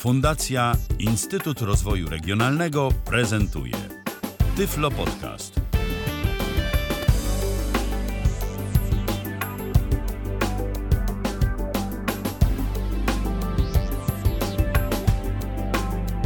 Fundacja Instytut Rozwoju Regionalnego prezentuje Tyflo Podcast.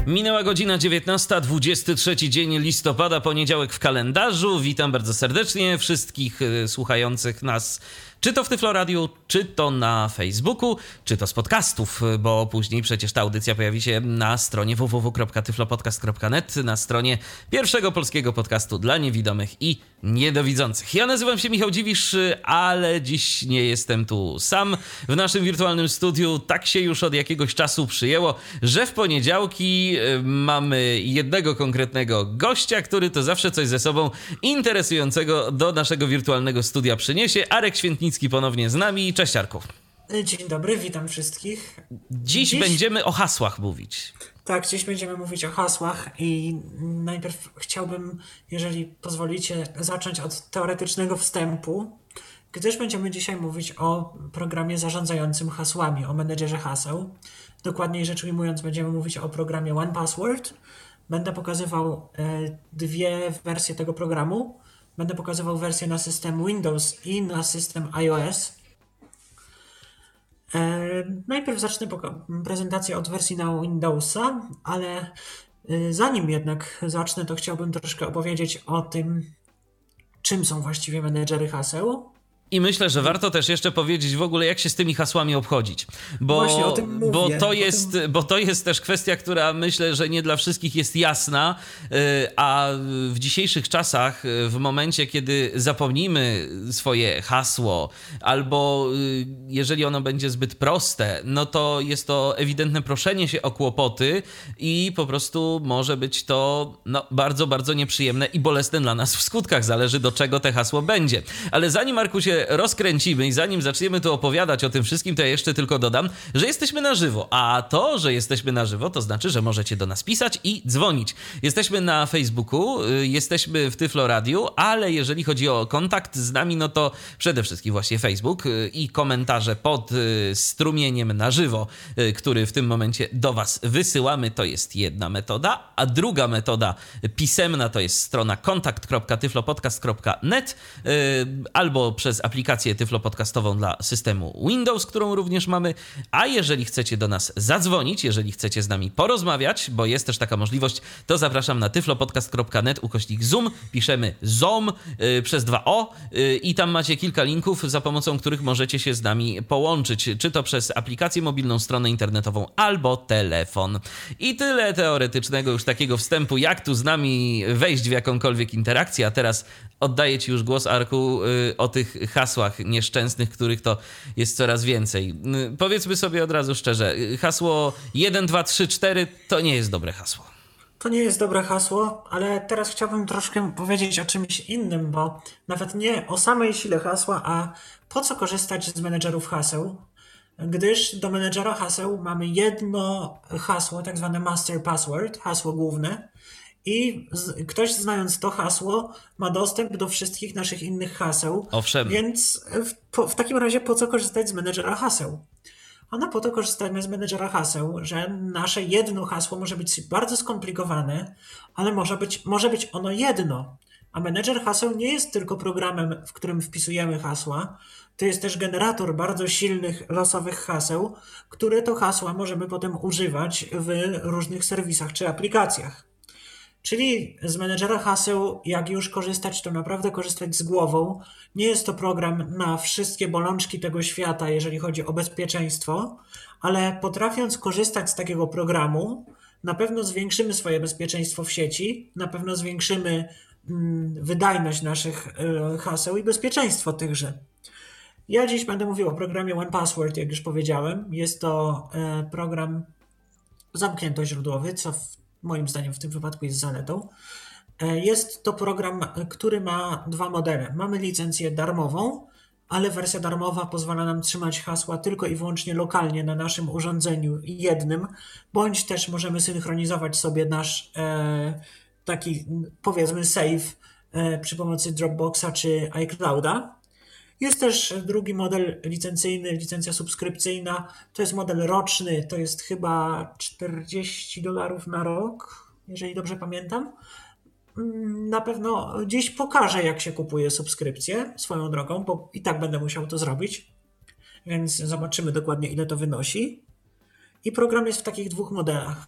Minęła godzina 19, 23 dzień listopada, poniedziałek w kalendarzu. Witam bardzo serdecznie wszystkich y, słuchających nas czy to w Tyfloradiu, czy to na Facebooku, czy to z podcastów, bo później przecież ta audycja pojawi się na stronie www.tyflopodcast.net, na stronie pierwszego polskiego podcastu dla niewidomych i niedowidzących. Ja nazywam się Michał Dziwisz, ale dziś nie jestem tu sam. W naszym wirtualnym studiu tak się już od jakiegoś czasu przyjęło, że w poniedziałki y, mamy jednego konkretnego gościa, który to zawsze coś ze sobą interesującego do naszego wirtualnego studia przyniesie. Arek Świętnicki ponownie z nami. Cześć Arku. Dzień dobry, witam wszystkich. Dziś, dziś, będziemy o hasłach mówić. Tak, dziś będziemy mówić o hasłach i najpierw chciałbym, jeżeli pozwolicie, zacząć od teoretycznego wstępu, gdyż będziemy dzisiaj mówić o programie zarządzającym hasłami, o menedżerze haseł. Dokładniej rzecz ujmując, będziemy mówić o programie One Password. Będę pokazywał e, dwie wersje tego programu. Będę pokazywał wersję na system Windows i na system iOS. E, najpierw zacznę prezentację od wersji na Windowsa, ale e, zanim jednak zacznę, to chciałbym troszkę opowiedzieć o tym, czym są właściwie menedżery haseł i myślę, że warto też jeszcze powiedzieć w ogóle, jak się z tymi hasłami obchodzić. Bo, Właśnie o tym mówię, bo, to jest, tym... bo to jest też kwestia, która myślę, że nie dla wszystkich jest jasna, y, a w dzisiejszych czasach, y, w momencie, kiedy zapomnimy swoje hasło, albo y, jeżeli ono będzie zbyt proste, no to jest to ewidentne proszenie się o kłopoty i po prostu może być to no, bardzo, bardzo nieprzyjemne i bolesne dla nas w skutkach. Zależy do czego te hasło będzie. Ale zanim Marku się rozkręcimy i zanim zaczniemy tu opowiadać o tym wszystkim, to ja jeszcze tylko dodam, że jesteśmy na żywo. A to, że jesteśmy na żywo, to znaczy, że możecie do nas pisać i dzwonić. Jesteśmy na Facebooku, y, jesteśmy w Tyflo Radio, ale jeżeli chodzi o kontakt z nami, no to przede wszystkim właśnie Facebook y, i komentarze pod y, strumieniem na żywo, który w tym momencie do Was wysyłamy, to jest jedna metoda, a druga metoda pisemna to jest strona kontakt.tyflopodcast.net albo przez aplikację Tyflo Podcastową dla systemu Windows, którą również mamy. A jeżeli chcecie do nas zadzwonić, jeżeli chcecie z nami porozmawiać, bo jest też taka możliwość, to zapraszam na tyflopodcast.net ukośnik Zoom. Piszemy ZOM yy, przez 2O yy, i tam macie kilka linków, za pomocą których możecie się z nami połączyć, czy to przez aplikację mobilną, stronę internetową albo telefon. I tyle teoretycznego już takiego wstępu, jak tu z nami wejść w jakąkolwiek interakcję, a teraz oddaję Ci już głos, Arku, yy, o tych hasłach nieszczęsnych, których to jest coraz więcej. Powiedzmy sobie od razu szczerze, hasło 1, 2, 3, 4 to nie jest dobre hasło. To nie jest dobre hasło, ale teraz chciałbym troszkę powiedzieć o czymś innym, bo nawet nie o samej sile hasła, a po co korzystać z menedżerów haseł, gdyż do menedżera haseł mamy jedno hasło, tak zwane master password, hasło główne, i z, ktoś znając to hasło ma dostęp do wszystkich naszych innych haseł. Owszem. Więc w, po, w takim razie po co korzystać z menedżera haseł? Ano po to korzystamy z menedżera haseł, że nasze jedno hasło może być bardzo skomplikowane, ale może być, może być ono jedno. A menedżer haseł nie jest tylko programem, w którym wpisujemy hasła, to jest też generator bardzo silnych losowych haseł, które to hasła możemy potem używać w różnych serwisach czy aplikacjach. Czyli z menedżera haseł, jak już korzystać, to naprawdę korzystać z głową. Nie jest to program na wszystkie bolączki tego świata, jeżeli chodzi o bezpieczeństwo, ale potrafiąc korzystać z takiego programu, na pewno zwiększymy swoje bezpieczeństwo w sieci, na pewno zwiększymy mm, wydajność naszych y, haseł i bezpieczeństwo tychże. Ja dziś będę mówił o programie One Password, jak już powiedziałem. Jest to y, program zamkniętoźródłowy, co w moim zdaniem w tym wypadku jest zaletą. E, jest to program, który ma dwa modele. Mamy licencję darmową, ale wersja darmowa pozwala nam trzymać hasła tylko i wyłącznie lokalnie na naszym urządzeniu jednym, bądź też możemy synchronizować sobie nasz e, taki powiedzmy save e, przy pomocy Dropboxa czy iClouda. Jest też drugi model licencyjny, licencja subskrypcyjna. To jest model roczny, to jest chyba 40 dolarów na rok, jeżeli dobrze pamiętam. Mm, na pewno gdzieś pokażę, jak się kupuje subskrypcję swoją drogą, bo i tak będę musiał to zrobić. Więc zobaczymy dokładnie, ile to wynosi. I program jest w takich dwóch modelach.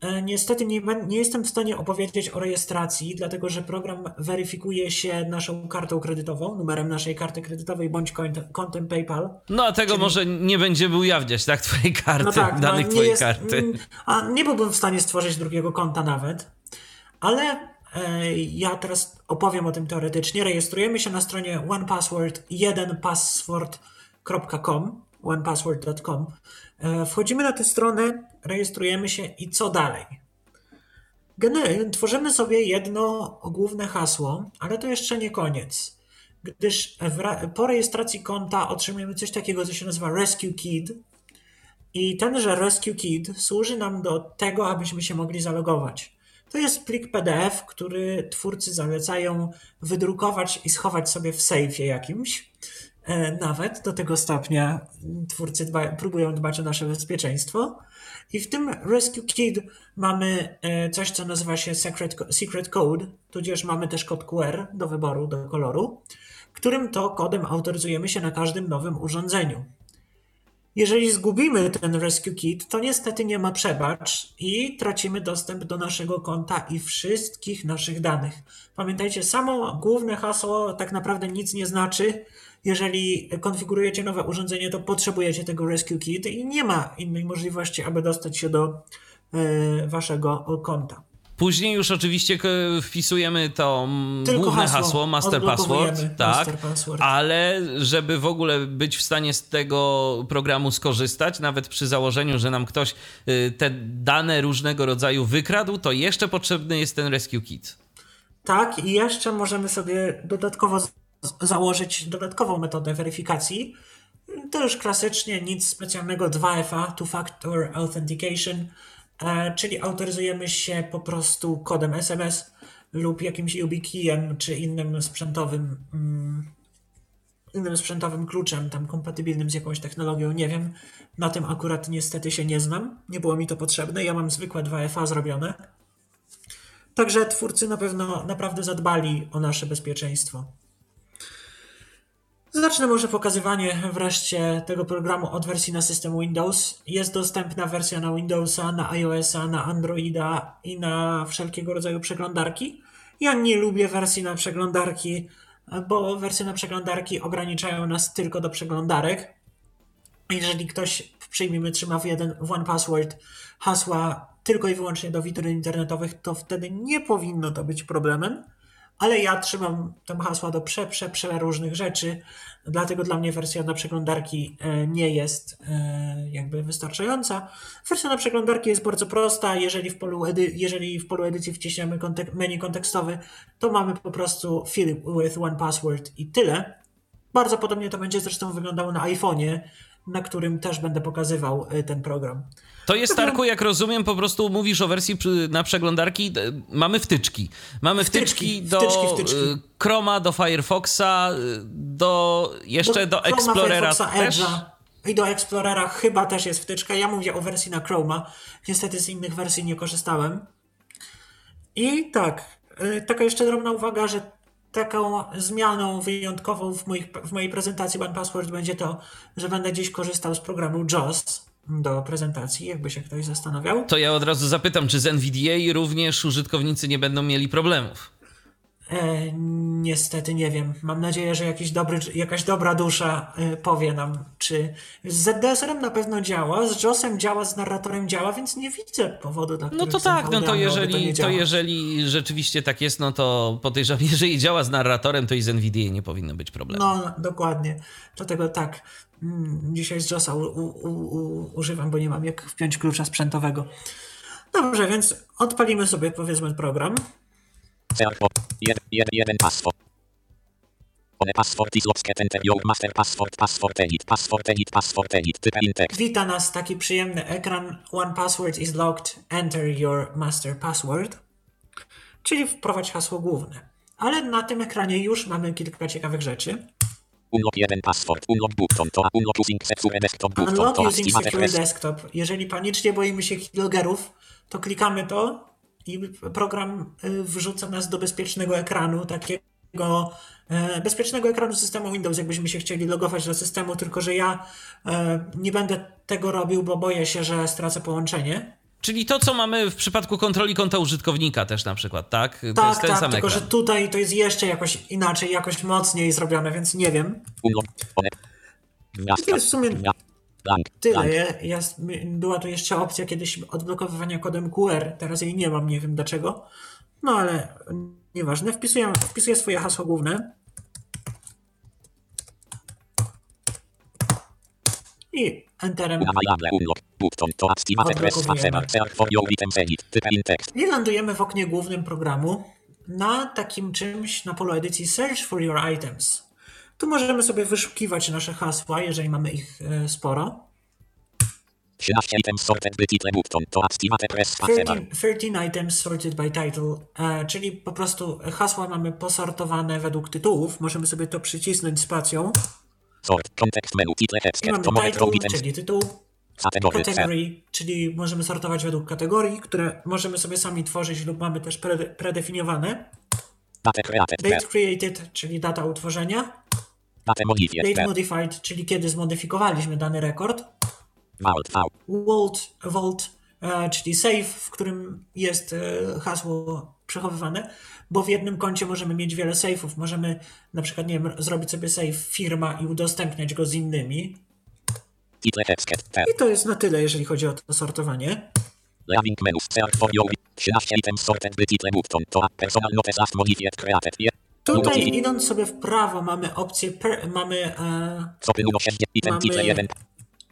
E, niestety nie, nie, jestem w stanie opowiedzieć o rejestracji, dlatego że program weryfikuje się naszą kartą kredytową, numerem naszej karty kredytowej bądź kontem PayPal. No a tego czyli... może nie będziemy ujawniać, tak? Twojej karty, no tak, danych no, twojej jest, karty. Mm, a nie byłbym w stanie stworzyć drugiego konta nawet, ale e, ja teraz opowiem o tym teoretycznie. Rejestrujemy się na stronie onepassword1password.com onepassword.com E, wchodzimy na tę stronę, rejestrujemy się i co dalej? Tworzymy sobie jedno główne hasło, ale to jeszcze nie koniec, gdyż po rejestracji konta otrzymujemy coś takiego, co się nazywa Rescue Kid. I tenże Rescue Kid służy nam do tego, abyśmy się mogli zalogować. To jest plik PDF, który twórcy zalecają wydrukować i schować sobie w sejfie jakimś. E, nawet do tego stopnia twórcy dba, próbują dbać o nasze bezpieczeństwo. I w tym Rescue Kit mamy e, coś, co nazywa się Secret, Secret Code, tudzież mamy też kod QR do wyboru, do koloru, którym to kodem autoryzujemy się na każdym nowym urządzeniu. Jeżeli zgubimy ten Rescue Kit, to niestety nie ma przebacz i tracimy dostęp do naszego konta i wszystkich naszych danych. Pamiętajcie, samo główne hasło tak naprawdę nic nie znaczy, jeżeli konfigurujecie nowe urządzenie, to potrzebujecie tego Rescue Kit i nie ma innej możliwości, aby dostać się do e, waszego konta. Później już oczywiście wpisujemy to mm, Tylko główne hasło, hasło master password, tak, master password. ale żeby w ogóle być w stanie z tego programu skorzystać, nawet przy założeniu, że nam ktoś y, te dane różnego rodzaju wykradł, to jeszcze potrzebny jest ten rescue kit. Tak, i jeszcze możemy sobie dodatkowo założyć dodatkową metodę weryfikacji. To już klasycznie nic specjalnego 2FA, Two Factor Authentication, e, czyli autoryzujemy się po prostu kodem SMS lub jakimś YubiKeyem czy innym sprzętowym mm, innym sprzętowym kluczem, tam kompatybilnym z jakąś technologią, nie wiem. Na tym akurat niestety się nie znam. Nie było mi to potrzebne. Ja mam zwykłe 2FA zrobione. Także twórcy na pewno naprawdę zadbali o nasze bezpieczeństwo. Zacznę może pokazywanie wreszcie tego programu od wersji na system Windows. Jest dostępna wersja na Windowsa, na iOSa, na Androida i na wszelkiego rodzaju przeglądarki. Ja nie lubię wersji na przeglądarki, bo wersje na przeglądarki ograniczają nas tylko do przeglądarek. Jeżeli ktoś, przyjmijmy, trzyma w jeden w One Password hasła tylko i wyłącznie do witryn internetowych, to wtedy nie powinno to być problemem ale ja trzymam tam hasła do prze, prze, prze różnych rzeczy, dlatego dla mnie wersja na przeglądarki e, nie jest e, jakby wystarczająca. Wersja na przeglądarki jest bardzo prosta, jeżeli w polu, edy, jeżeli w polu edycji wciśniemy kontek menu kontekstowy, to mamy po prostu fill with one password i tyle. Bardzo podobnie to będzie zresztą wyglądało na iPhone'ie, na którym też będę pokazywał e, ten program. To jest, Starku, jak rozumiem, po prostu mówisz o wersji na przeglądarki, mamy wtyczki. Mamy wtyczki, wtyczki do wtyczki, wtyczki. Y, Chroma, do Firefoxa, y, do jeszcze do, do Explorera też. I do Explorera chyba też jest wtyczka. Ja mówię o wersji na Chroma. Niestety z innych wersji nie korzystałem. I tak, y, taka jeszcze drobna uwaga, że taką zmianą wyjątkową w, moich, w mojej prezentacji One Password będzie to, że będę dziś korzystał z programu JAWS do prezentacji, jakby się ktoś zastanawiał. To ja od razu zapytam, czy z NVDA również użytkownicy nie będą mieli problemów? E, niestety nie wiem. Mam nadzieję, że jakiś dobry, jakaś dobra dusza e, powie nam, czy z ZDSR-em na pewno działa, z JOS-em działa, z narratorem działa, więc nie widzę powodu, dla No to tak, no to jeżeli, to, to, jeżeli rzeczywiście tak jest, no to podejrzewam, jeżeli działa z narratorem, to i z NVDA nie powinno być problemu. No, dokładnie. Dlatego tak, mm, dzisiaj z JOS-a u, u, u, używam, bo nie mam jak wpiąć klucza sprzętowego. Dobrze, więc odpalimy sobie powiedzmy program. Jeden, jeden, jeden password. One password is locked enter your master password password edit password edit password edit typ text. Wita nas taki przyjemny ekran One password is locked enter your master password. Czyli wprowadź hasło główne. Ale na tym ekranie już mamy kilka ciekawych rzeczy. Unlock 1 password. Unlock button. To unlock using secure desktop button. Unlock To using secure desktop. Jeżeli panicznie boimy się keyloggerów, to klikamy to i program y, wrzuca nas do bezpiecznego ekranu, takiego e, bezpiecznego ekranu systemu Windows, jakbyśmy się chcieli logować do systemu, tylko że ja e, nie będę tego robił, bo boję się, że stracę połączenie. Czyli to, co mamy w przypadku kontroli konta użytkownika też na przykład, tak? To Tak, jest ten tak, sam tylko ekran. że tutaj to jest jeszcze jakoś inaczej, jakoś mocniej zrobione, więc nie wiem. To jest w sumie. Tyle. Ja, ja, była tu jeszcze opcja kiedyś odblokowywania kodem QR. Teraz jej nie mam, nie wiem dlaczego. No ale nieważne. Wpisuję, wpisuję swoje hasło główne. I enterem. I lądujemy w oknie głównym programu na takim czymś na polu edycji Search for your items. Tu możemy sobie wyszukiwać nasze hasła, jeżeli mamy ich e, sporo. 13 items sorted by title button. To activate press. Favor. 13, 13 items sorted by title, czyli po prostu hasła mamy posortowane według tytułów. Możemy sobie to przycisnąć spacją. Sort. Context menu. Title I text. mamy To monitor title, czyli tytuł, Category. Category, czyli możemy sortować według kategorii, które możemy sobie sami tworzyć lub mamy też pre, predefiniowane. Date created. Date Per. created, czyli data utworzenia. Date modified. Czyli kiedy zmodyfikowaliśmy dany rekord. Vault. Vault, vault e, czyli safe, w którym jest e, hasło przechowywane, bo w jednym koncie możemy mieć wiele safe'ów. Możemy na przykład, nie wiem, zrobić sobie safe firma i udostępniać go z innymi. I to jest na tyle, jeżeli chodzi o to sortowanie. Leaving menus. Search for your 13 items sorted by title button. To personal notes last modified created. Tutaj idąc sobie w prawo mamy opcję, per, mamy e, Copy numer 6. Item Mamy title 1.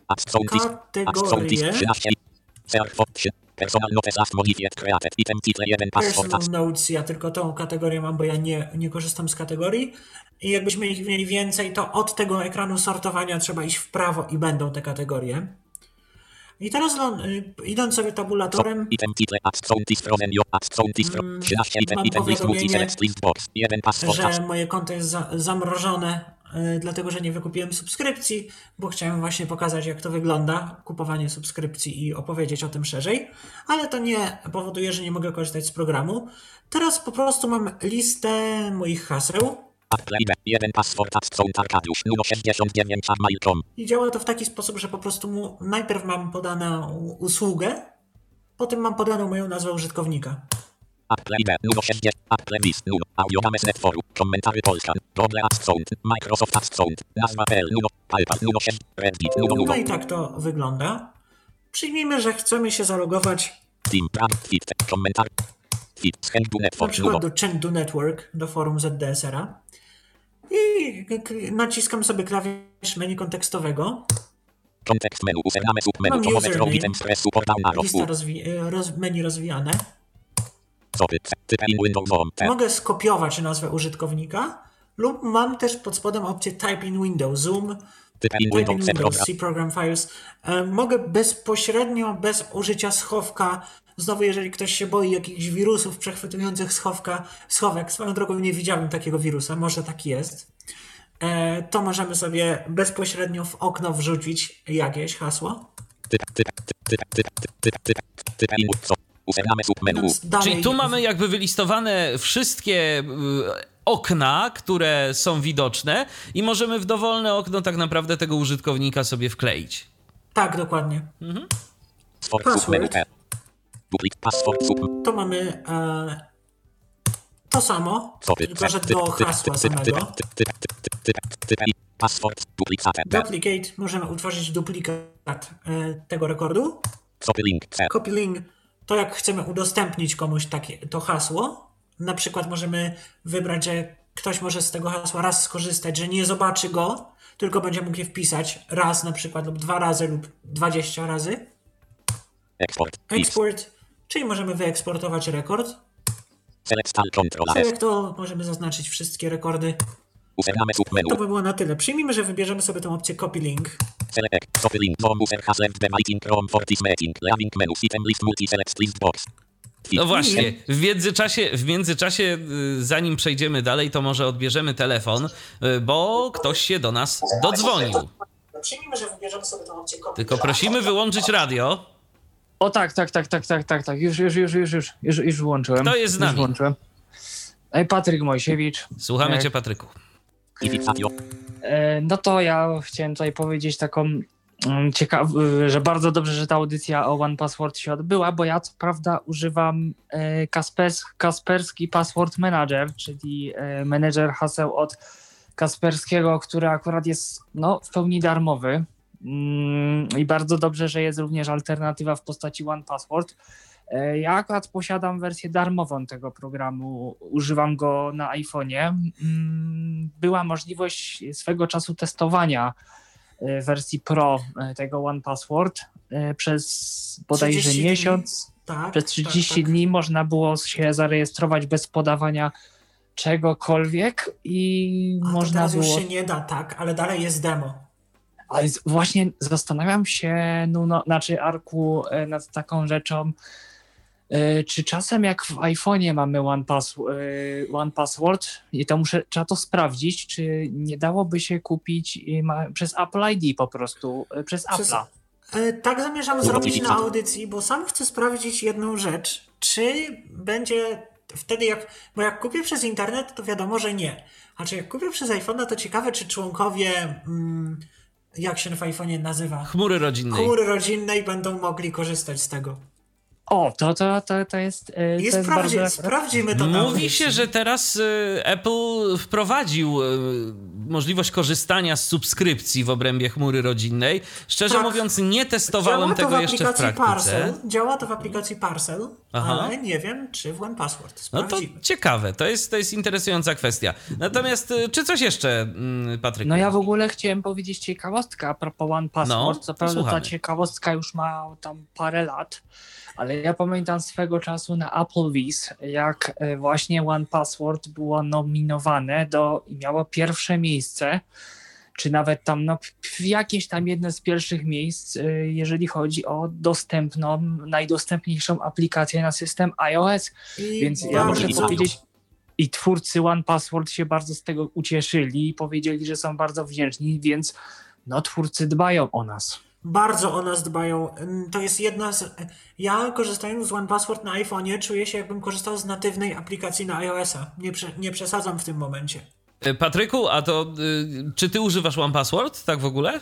Ask soundist. Ask soundist. kategorię 13. Search for. trzy- Personal notes last modified created. Item title 1. Password. personal notes. Ja tylko tą kategorię mam, bo ja nie, nie korzystam z kategorii. I jakbyśmy ich mieli więcej, to od tego ekranu sortowania trzeba iść w prawo i będą te kategorie. I teraz lą- y, idąc sobie tabulatorem, Item title. Ask soundist frozen. Yo. Ask soundist from. 13 item. mam Item list multi powiadomienie, select list box. 1 password. że moje konto jest za, zamrożone, y, dlatego że nie wykupiłem subskrypcji, bo chciałem właśnie pokazać, jak to wygląda, kupowanie subskrypcji i opowiedzieć o tym szerzej, ale to nie powoduje, że nie mogę korzystać z programu. Teraz po prostu mam listę moich haseł 1 password. Ask sound Arkadiusz. Numer 69. Mail.com. i działa to w taki sposób, że po prostu mu najpierw mam podaną usługę, potem mam podaną moją nazwę użytkownika. Apple ID, numer 60, Apple List, numer, audio na Mesnet Forum, komentary Polskan, Google Ask Sound, Microsoft Ask Sound, nazwa.pl, numer, PayPal, numer 6, Reddit, numer, No i tak to wygląda. Przyjmijmy, że chcemy się zalogować Team, Pran, Fit, komentar, Fit, na Network, przykład numer, do Chengdu Network, do forum ZDSR-a i naciskam sobie klawisz menu kontekstowego. kontekst menu, username submenu, Mam tomometr, username. item, stress, support, down, arrow, Lista rozwi- e, roz- menu rozwijane. Mogę skopiować nazwę użytkownika lub mam też pod spodem opcję Type in Windows, Zoom, type in Windows, C Windows, program, C Program Files. E, Mogę bezpośrednio, bez użycia schowka, znowu jeżeli ktoś się boi jakichś wirusów przechwytujących schowka, schowek, swoją drogą nie widziałem takiego wirusa, może tak jest, e, to możemy sobie bezpośrednio w okno wrzucić jakieś hasło. Czyli tu mamy jakby wylistowane wszystkie y, okna, które są widoczne i możemy w dowolne okno tak naprawdę tego użytkownika sobie wkleić. Tak, dokładnie. Sword Password. To mamy e, to samo, tylko że do hasła samego. duplicate, możemy utworzyć duplikat e, tego rekordu. Copy link to jak chcemy udostępnić komuś takie, to hasło. Na przykład możemy wybrać, że ktoś może z tego hasła raz skorzystać, że nie zobaczy go, tylko będzie mógł je wpisać raz na przykład lub dwa razy lub 20 razy. export, Export, czyli możemy wyeksportować rekord. select to możemy zaznaczyć wszystkie rekordy. To by było na tyle. Przyjmijmy, że wybierzemy sobie tą opcję copy link. select, stopy link, home user has left the meeting Chrome for this meeting, leaving menus, item list multi select list box, No właśnie, w międzyczasie, w międzyczasie, y, zanim przejdziemy dalej, to może odbierzemy telefon, y, bo ktoś się do nas dodzwonił. Przyjmijmy, że wybierzemy sobie tą opcję Tylko prosimy wyłączyć radio. O tak, tak, tak, tak, tak, tak, tak. Już, już, już, już, już, już, już włączyłem. Kto jest z Już nami? włączyłem. Ej, Patryk Mojsiewicz. Słuchamy Tak. cię, Patryku. E, no to ja chciałem tutaj powiedzieć taką ciekawą, że bardzo dobrze, że ta audycja o One Password się odbyła, bo ja co prawda używam e, Kaspers, Kasperski Password Manager, czyli e, menedżer haseł od Kasperskiego, który akurat jest no, w pełni darmowy. Mm, I bardzo dobrze, że jest również alternatywa w postaci One Password. E, Ja akurat posiadam wersję darmową tego programu, używam go na iPhone'ie. Mm, Była możliwość swego czasu testowania e, wersji Pro e, tego One Password przez bodajże 30 dni. miesiąc. Tak, Przez 30 tak, tak. dni można było się zarejestrować bez podawania czegokolwiek i A można teraz było. już się nie da, tak, ale dalej jest demo. Ale właśnie zastanawiam się, no, no, znaczy Arku, e, nad taką rzeczą. e, Czy czasem jak w iPhone'ie mamy One, pass, e, one Password, i to muszę, trzeba to sprawdzić, czy nie dałoby się kupić ma- przez Apple ID po prostu, przez Przez- Apple'a. Tak zamierzam zrobić na audycji, bo sam chcę sprawdzić jedną rzecz. Czy będzie wtedy jak, bo jak kupię przez internet, to wiadomo, że nie. A czy jak kupię przez iPhone'a, to ciekawe, czy członkowie, mm, jak się w iPhone'ie nazywa, Chmury rodzinnej. chmury rodzinnej będą mogli korzystać z tego. O, to, to, to, to jest, I to jest sprawdzi, bardzo... sprawdzimy to Mówi się, że teraz y, Apple wprowadził y, możliwość korzystania z subskrypcji w obrębie chmury rodzinnej. Szczerze Tak. mówiąc, nie testowałem tego jeszcze w aplikacji praktyce. Parcel. Działa to w aplikacji Parcel, Aha. ale nie wiem, czy w One Password. No to Sprawdzimy. ciekawe, to jest, to jest interesująca kwestia. Natomiast y, czy coś jeszcze, mm, Patryk? No ja w ogóle chciałem powiedzieć ciekawostkę a propos One Password. No, Co prawda ta ciekawostka już ma tam parę lat, ale ja pamiętam swego czasu na Applebee's, jak e, właśnie One Password było nominowane do i miało pierwsze miejsce, czy nawet tam no, w jakieś tam jedno z pierwszych miejsc, e, jeżeli chodzi o dostępną, najdostępniejszą aplikację na system iOS. I Więc ja muszę powiedzieć, i twórcy One Password się bardzo z tego ucieszyli i powiedzieli, że są bardzo wdzięczni, więc no twórcy dbają o nas. Bardzo o nas dbają. To jest jedna z. Ja korzystając z One Password na iPhone'ie czuję się jakbym korzystał z natywnej aplikacji na iOS-a. Nie, prze, nie przesadzam w tym momencie. Y, Patryku, a to y, czy ty używasz One Password, tak w ogóle?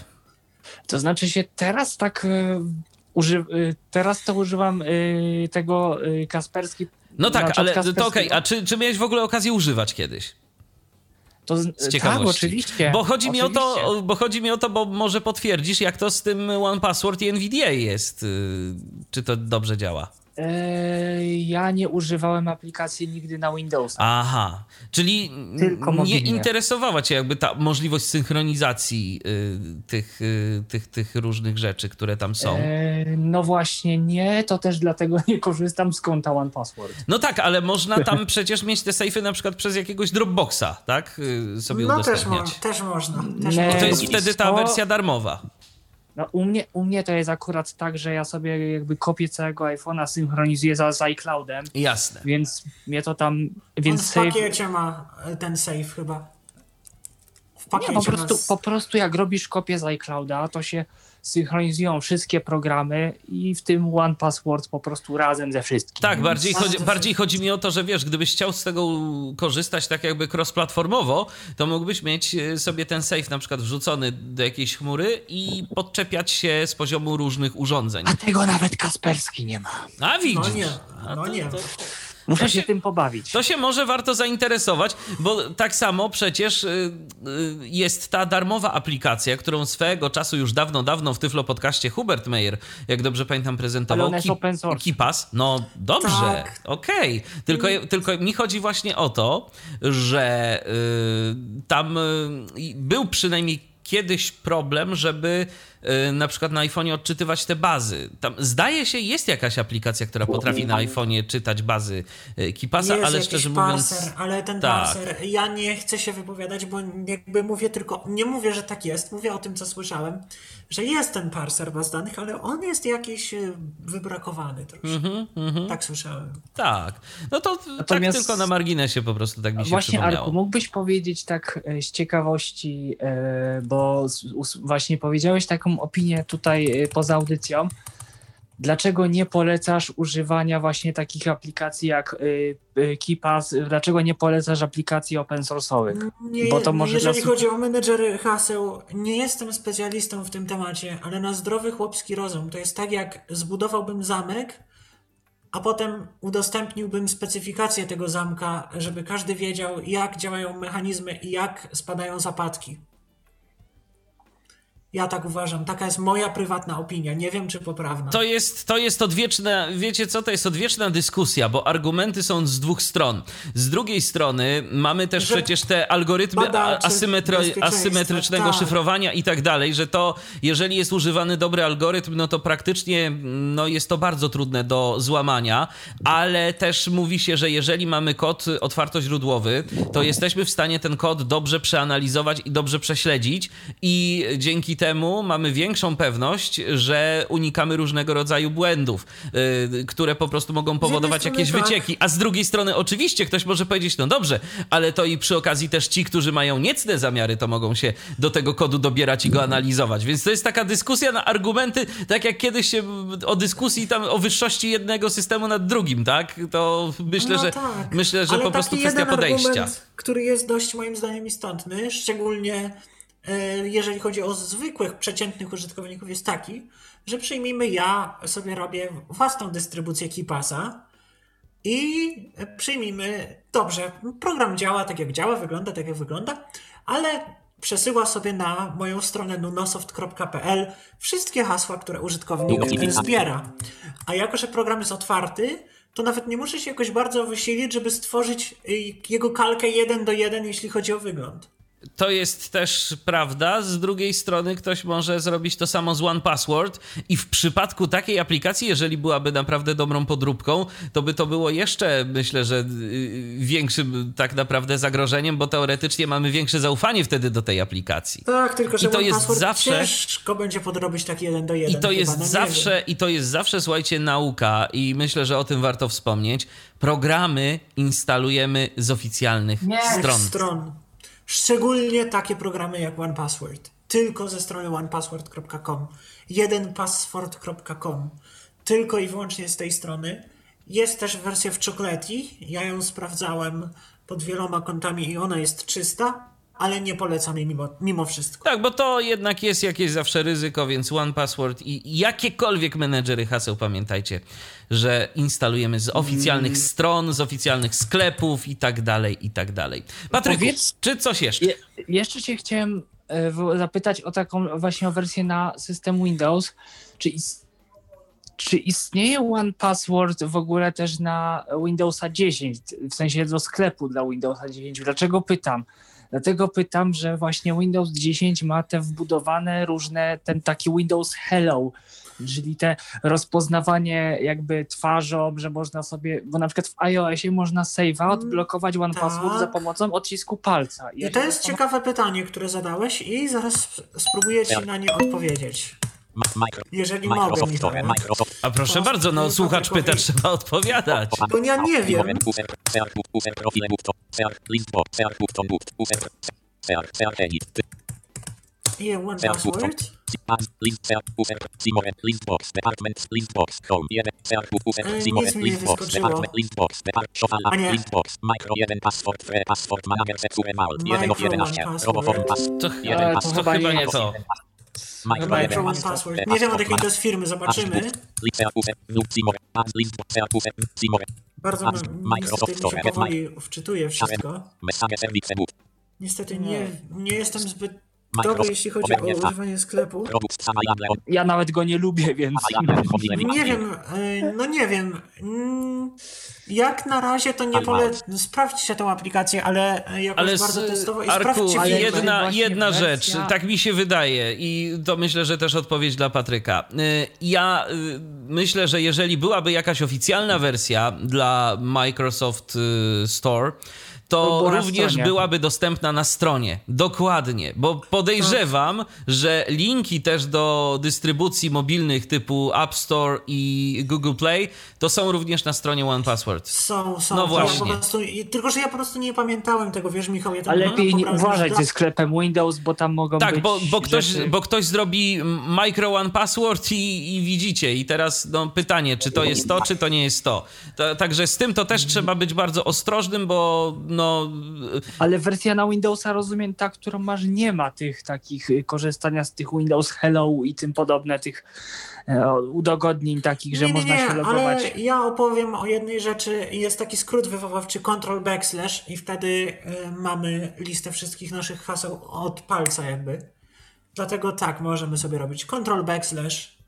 To znaczy się teraz tak e, uży, e, teraz to używam e, tego e, Kasperski. No tak, znaczy ale to okej, a czy, czy miałeś w ogóle okazję używać kiedyś? To z, tak, ciekawości. oczywiście. Bo chodzi, mi o to, oczywiście. bo chodzi mi o to, bo może potwierdzisz, jak to z tym One Password i NVDA jest. y, Czy to dobrze działa? E, ja nie używałem aplikacji nigdy na Windows. Aha, czyli Tylko nie mobilnie. interesowała cię jakby ta możliwość synchronizacji y, tych, y, tych, tych różnych rzeczy, które tam są. E, no właśnie nie, to też dlatego nie korzystam z konta One Password. No tak, ale można tam przecież mieć te sejfy na przykład przez jakiegoś Dropboxa, tak? Y, Sobie No też, mo- udostępniać. też można. Też Nie. I to jest wtedy ta wersja darmowa. No, u, mnie, u mnie to jest akurat tak, że ja sobie jakby kopię całego iPhone'a synchronizuję za, z iCloudem, Jasne. więc mnie to tam, On więc w save, pakiecie ma ten save chyba. Nie, po prostu, z- po prostu jak robisz kopię z iClouda, to się synchronizują wszystkie programy i w tym One Password po prostu razem ze wszystkim. Tak, bardziej chodzi, bardziej chodzi mi o to, że wiesz, gdybyś chciał z tego korzystać tak jakby cross-platformowo, to mógłbyś mieć y, sobie ten safe na przykład wrzucony do jakiejś chmury i podczepiać się z poziomu różnych urządzeń. A tego nawet Kasperski nie ma. A widzisz. No nie, A no to- nie. to- Muszę się się- tym pobawić. To się może warto zainteresować, bo tak samo przecież y, y, jest ta darmowa aplikacja, którą swego czasu już dawno, dawno w Tyflo Podcaście Hubert Meyer, jak dobrze pamiętam, prezentował. Ale ona jest Ki- open source. Kipas. No dobrze, Tak. okej. Tylko, tylko mi chodzi właśnie o to, że y, tam y, był przynajmniej kiedyś problem, żeby na przykład na iPhone'ie odczytywać te bazy. Tam zdaje się, jest jakaś aplikacja, która potrafi na iPhone'ie czytać bazy y, Kipasa, jest ale szczerze parser, mówiąc. ale ten tak. parser, ja nie chcę się wypowiadać, bo jakby mówię tylko, nie mówię, że tak jest, mówię o tym, co słyszałem, że jest ten parser baz danych, ale on jest jakiś e, wybrakowany troszkę. Mhm, Tak słyszałem. Tak. No to Natomiast- tak tylko na marginesie po prostu tak mi się Właśnie, przypomniało. Arku, mógłbyś powiedzieć tak e, z ciekawości, e, bo właśnie powiedziałeś taką opinię tutaj e, poza audycją. Dlaczego nie polecasz używania właśnie takich aplikacji jak e, e, KeePass? Dlaczego nie polecasz aplikacji open source'owych? Nie, Bo to może jeżeli dla- chodzi o menedżery haseł, nie jestem specjalistą w tym temacie, ale na zdrowy chłopski rozum to jest tak, jak zbudowałbym zamek, a potem udostępniłbym specyfikację tego zamka, żeby każdy wiedział, jak działają mechanizmy i jak spadają zapadki. Ja tak uważam. Taka jest moja prywatna opinia. Nie wiem, czy poprawna. To jest, to jest odwieczna, wiecie co, to jest odwieczna dyskusja, bo argumenty są z dwóch stron. Z drugiej strony mamy też Że przecież te algorytmy bezpieczeństwa, asymetrycznego tak. szyfrowania i tak dalej, że to jeżeli jest używany dobry algorytm, no to praktycznie no jest to bardzo trudne do złamania, ale też mówi się, że jeżeli mamy kod otwartoźródłowy, to jesteśmy w stanie ten kod dobrze przeanalizować i dobrze prześledzić i dzięki temu mamy większą pewność, że unikamy różnego rodzaju błędów, yy, które po prostu mogą powodować jakieś tak. wycieki. A z drugiej strony oczywiście ktoś może powiedzieć, no dobrze, ale to i przy okazji też ci, którzy mają niecne zamiary, to mogą się do tego kodu dobierać i go analizować. Więc to jest taka dyskusja na argumenty, tak jak kiedyś się o dyskusji tam o wyższości jednego systemu nad drugim, tak? To myślę, No że tak. myślę, że Ale po prostu kwestia podejścia. Argument, który jest dość moim zdaniem istotny, szczególnie jeżeli chodzi o zwykłych, przeciętnych użytkowników, jest taki, że przyjmijmy, ja sobie robię własną dystrybucję KeePassa i przyjmijmy, dobrze, program działa tak jak działa, wygląda tak jak wygląda, ale przesyła sobie na moją stronę nunosoft.pl wszystkie hasła, które użytkownik e, zbiera. A jako, że program jest otwarty, to nawet nie muszę się jakoś bardzo wysilić, żeby stworzyć y, jego kalkę jeden do jeden, jeśli chodzi o wygląd. To jest też prawda. Z drugiej strony ktoś może zrobić to samo z One Password i w przypadku takiej aplikacji, jeżeli byłaby naprawdę dobrą podróbką, to by to było jeszcze, myślę, że y, większym tak naprawdę zagrożeniem, bo teoretycznie mamy większe zaufanie wtedy do tej aplikacji. Tak, tylko że I to One jest Password zawsze- ciężko będzie podrobić tak jeden do jeden. I to chyba, jest no nie zawsze, i to jest zawsze, słuchajcie, nauka i myślę, że o tym warto wspomnieć. Programy instalujemy z oficjalnych wiem. stron. stron. Szczególnie takie programy jak OnePassword. Tylko ze strony onepassword.com. Jedenpassword.com. Tylko i wyłącznie z tej strony. Jest też wersja w czokoleti. Ja ją sprawdzałem pod wieloma kątami i ona jest czysta, ale nie polecam jej mimo, mimo wszystko. Tak, bo to jednak jest jakieś zawsze ryzyko, więc One Password i jakiekolwiek menedżery haseł, pamiętajcie, że instalujemy z oficjalnych stron, z oficjalnych sklepów i tak dalej, i tak dalej. Patryku, Powiedz- czy coś jeszcze? Je, jeszcze cię chciałem e, zapytać o taką właśnie o wersję na system Windows. Czy, czy istnieje One Password w ogóle też na Windowsa 10, w sensie do sklepu dla Windowsa 10? Dlaczego pytam? Dlatego pytam, że właśnie Windows 10 ma te wbudowane różne, ten taki Windows Hello, czyli te rozpoznawanie jakby twarzą, że można sobie, bo na przykład w iOSie można save'a odblokować One tak. Password za pomocą odcisku palca. I ja to jest ciekawe pytanie, które zadałeś i zaraz sp- spróbuję ci na nie odpowiedzieć. Jeżeli mogę, Microsoft Michał. A proszę To- bardzo, no słuchacz pyta, trzeba odpowiadać. Bo ja nie wiem. One Password. nic mi nie list box, wyskoczyło. department, list box, depart, szofala, A nie. list box, micro, jeden, password, free, password, manager, secure, malt, jeden of Micro, one 11, password. roboform, pass, To, chyba nie to. One Password. Nie wiem od jakiej to jest firmy, zobaczymy. Bardzo niestety mi się powoli wczytuje wszystko. Niestety nie, nie jestem zbyt Microsoft. jeśli chodzi o Oberniewka. używanie sklepu. Ja nawet go nie lubię, więc... Nie wiem, e, no nie wiem. Mm, Jak na razie to nie polecam. Sprawdźcie tę aplikację, ale jakoś Ale bardzo testowo i Arku, sprawdźcie ale jedna, jedna wersja- rzecz, tak mi się wydaje i to myślę, że też odpowiedź dla Patryka. Y, Ja y, myślę, że jeżeli byłaby jakaś oficjalna wersja dla Microsoft y, Store, To również stronie. byłaby dostępna na stronie. Dokładnie, bo podejrzewam, że linki też do dystrybucji mobilnych typu App Store i Google Play to są również na stronie One Password. Są, są. No Ja właśnie. po prostu, tylko, że ja po prostu nie pamiętałem tego, wiesz, Michał. Ja to Ale lepiej nie uważać ze sklepem Windows, bo tam mogą Tak, być bo, bo, ktoś, rzeczy... bo ktoś zrobi micro one password i, i widzicie. I teraz no, pytanie, czy to jest to, czy to nie jest to. to. Także z tym to też trzeba być bardzo ostrożnym, bo no, Ale wersja na Windowsa, rozumiem, ta, którą masz, nie ma tych takich y, korzystania z tych Windows Hello i tym podobne, tych e, udogodnień takich, że nie, nie, można nie, się logować. Ale ja opowiem o jednej rzeczy. Jest taki skrót wywoławczy Control Backslash i wtedy y, mamy listę wszystkich naszych haseł od palca jakby. Dlatego tak, możemy sobie robić Control Backslash.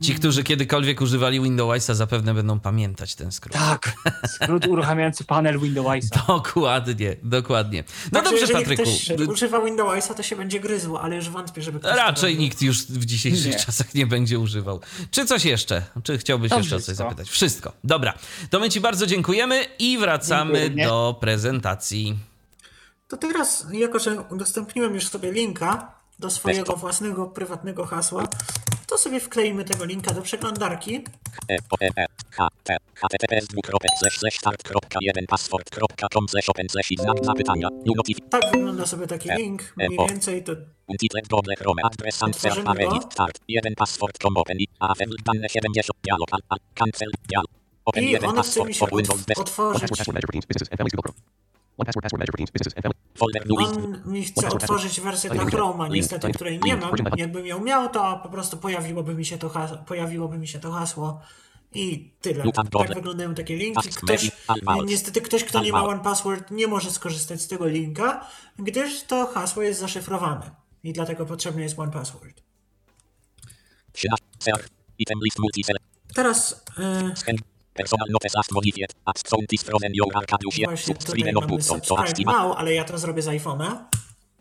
Ci, którzy kiedykolwiek używali Windowsa, zapewne będą pamiętać ten skrót. Tak, skrót uruchamiający panel Windowsa. Dokładnie, dokładnie. No Także dobrze, jeżeli Patryku. ktoś używa Windowsa, to się będzie gryzło, ale już wątpię, żeby ktoś to Raczej nikt już w dzisiejszych Nie. czasach nie będzie używał. Czy coś jeszcze? Czy chciałbyś To jeszcze o coś wszystko. zapytać? Wszystko. Dobra. To my Ci bardzo dziękujemy i wracamy Dziękuję. do prezentacji. To teraz, jako że udostępniłem już sobie linka do swojego własnego prywatnego hasła, to sobie wkleimy tego linka do przeglądarki. E, O, E, E, H, T, https dwukropek slash slash start.1 password.com slash open slash i znak zapytania. New notif. Tak wygląda sobie taki link. Mniej więcej to Untitled Google Chrome adres answer. Reddit start. 1 password.com open dane 70 dialog cancel dialog. Open I 1 on chce mi password for Windows otworzyć. On mi chce otworzyć wersję dla Chroma, niestety, której nie mam. Jakbym ją miał, to po prostu pojawiłoby mi się to hasło, pojawiłoby mi się to hasło i tyle. Tak wyglądają takie linki. Ktoś, niestety ktoś, kto nie ma. One Password, nie może skorzystać z tego linka, gdyż to hasło jest zaszyfrowane. I dlatego potrzebny jest One Password. 13. Ser. Item list multicell. Teraz Scan. Personal notes modified. Sound is your Subscribe button. Now, ale ja to zrobię z iPhone'a.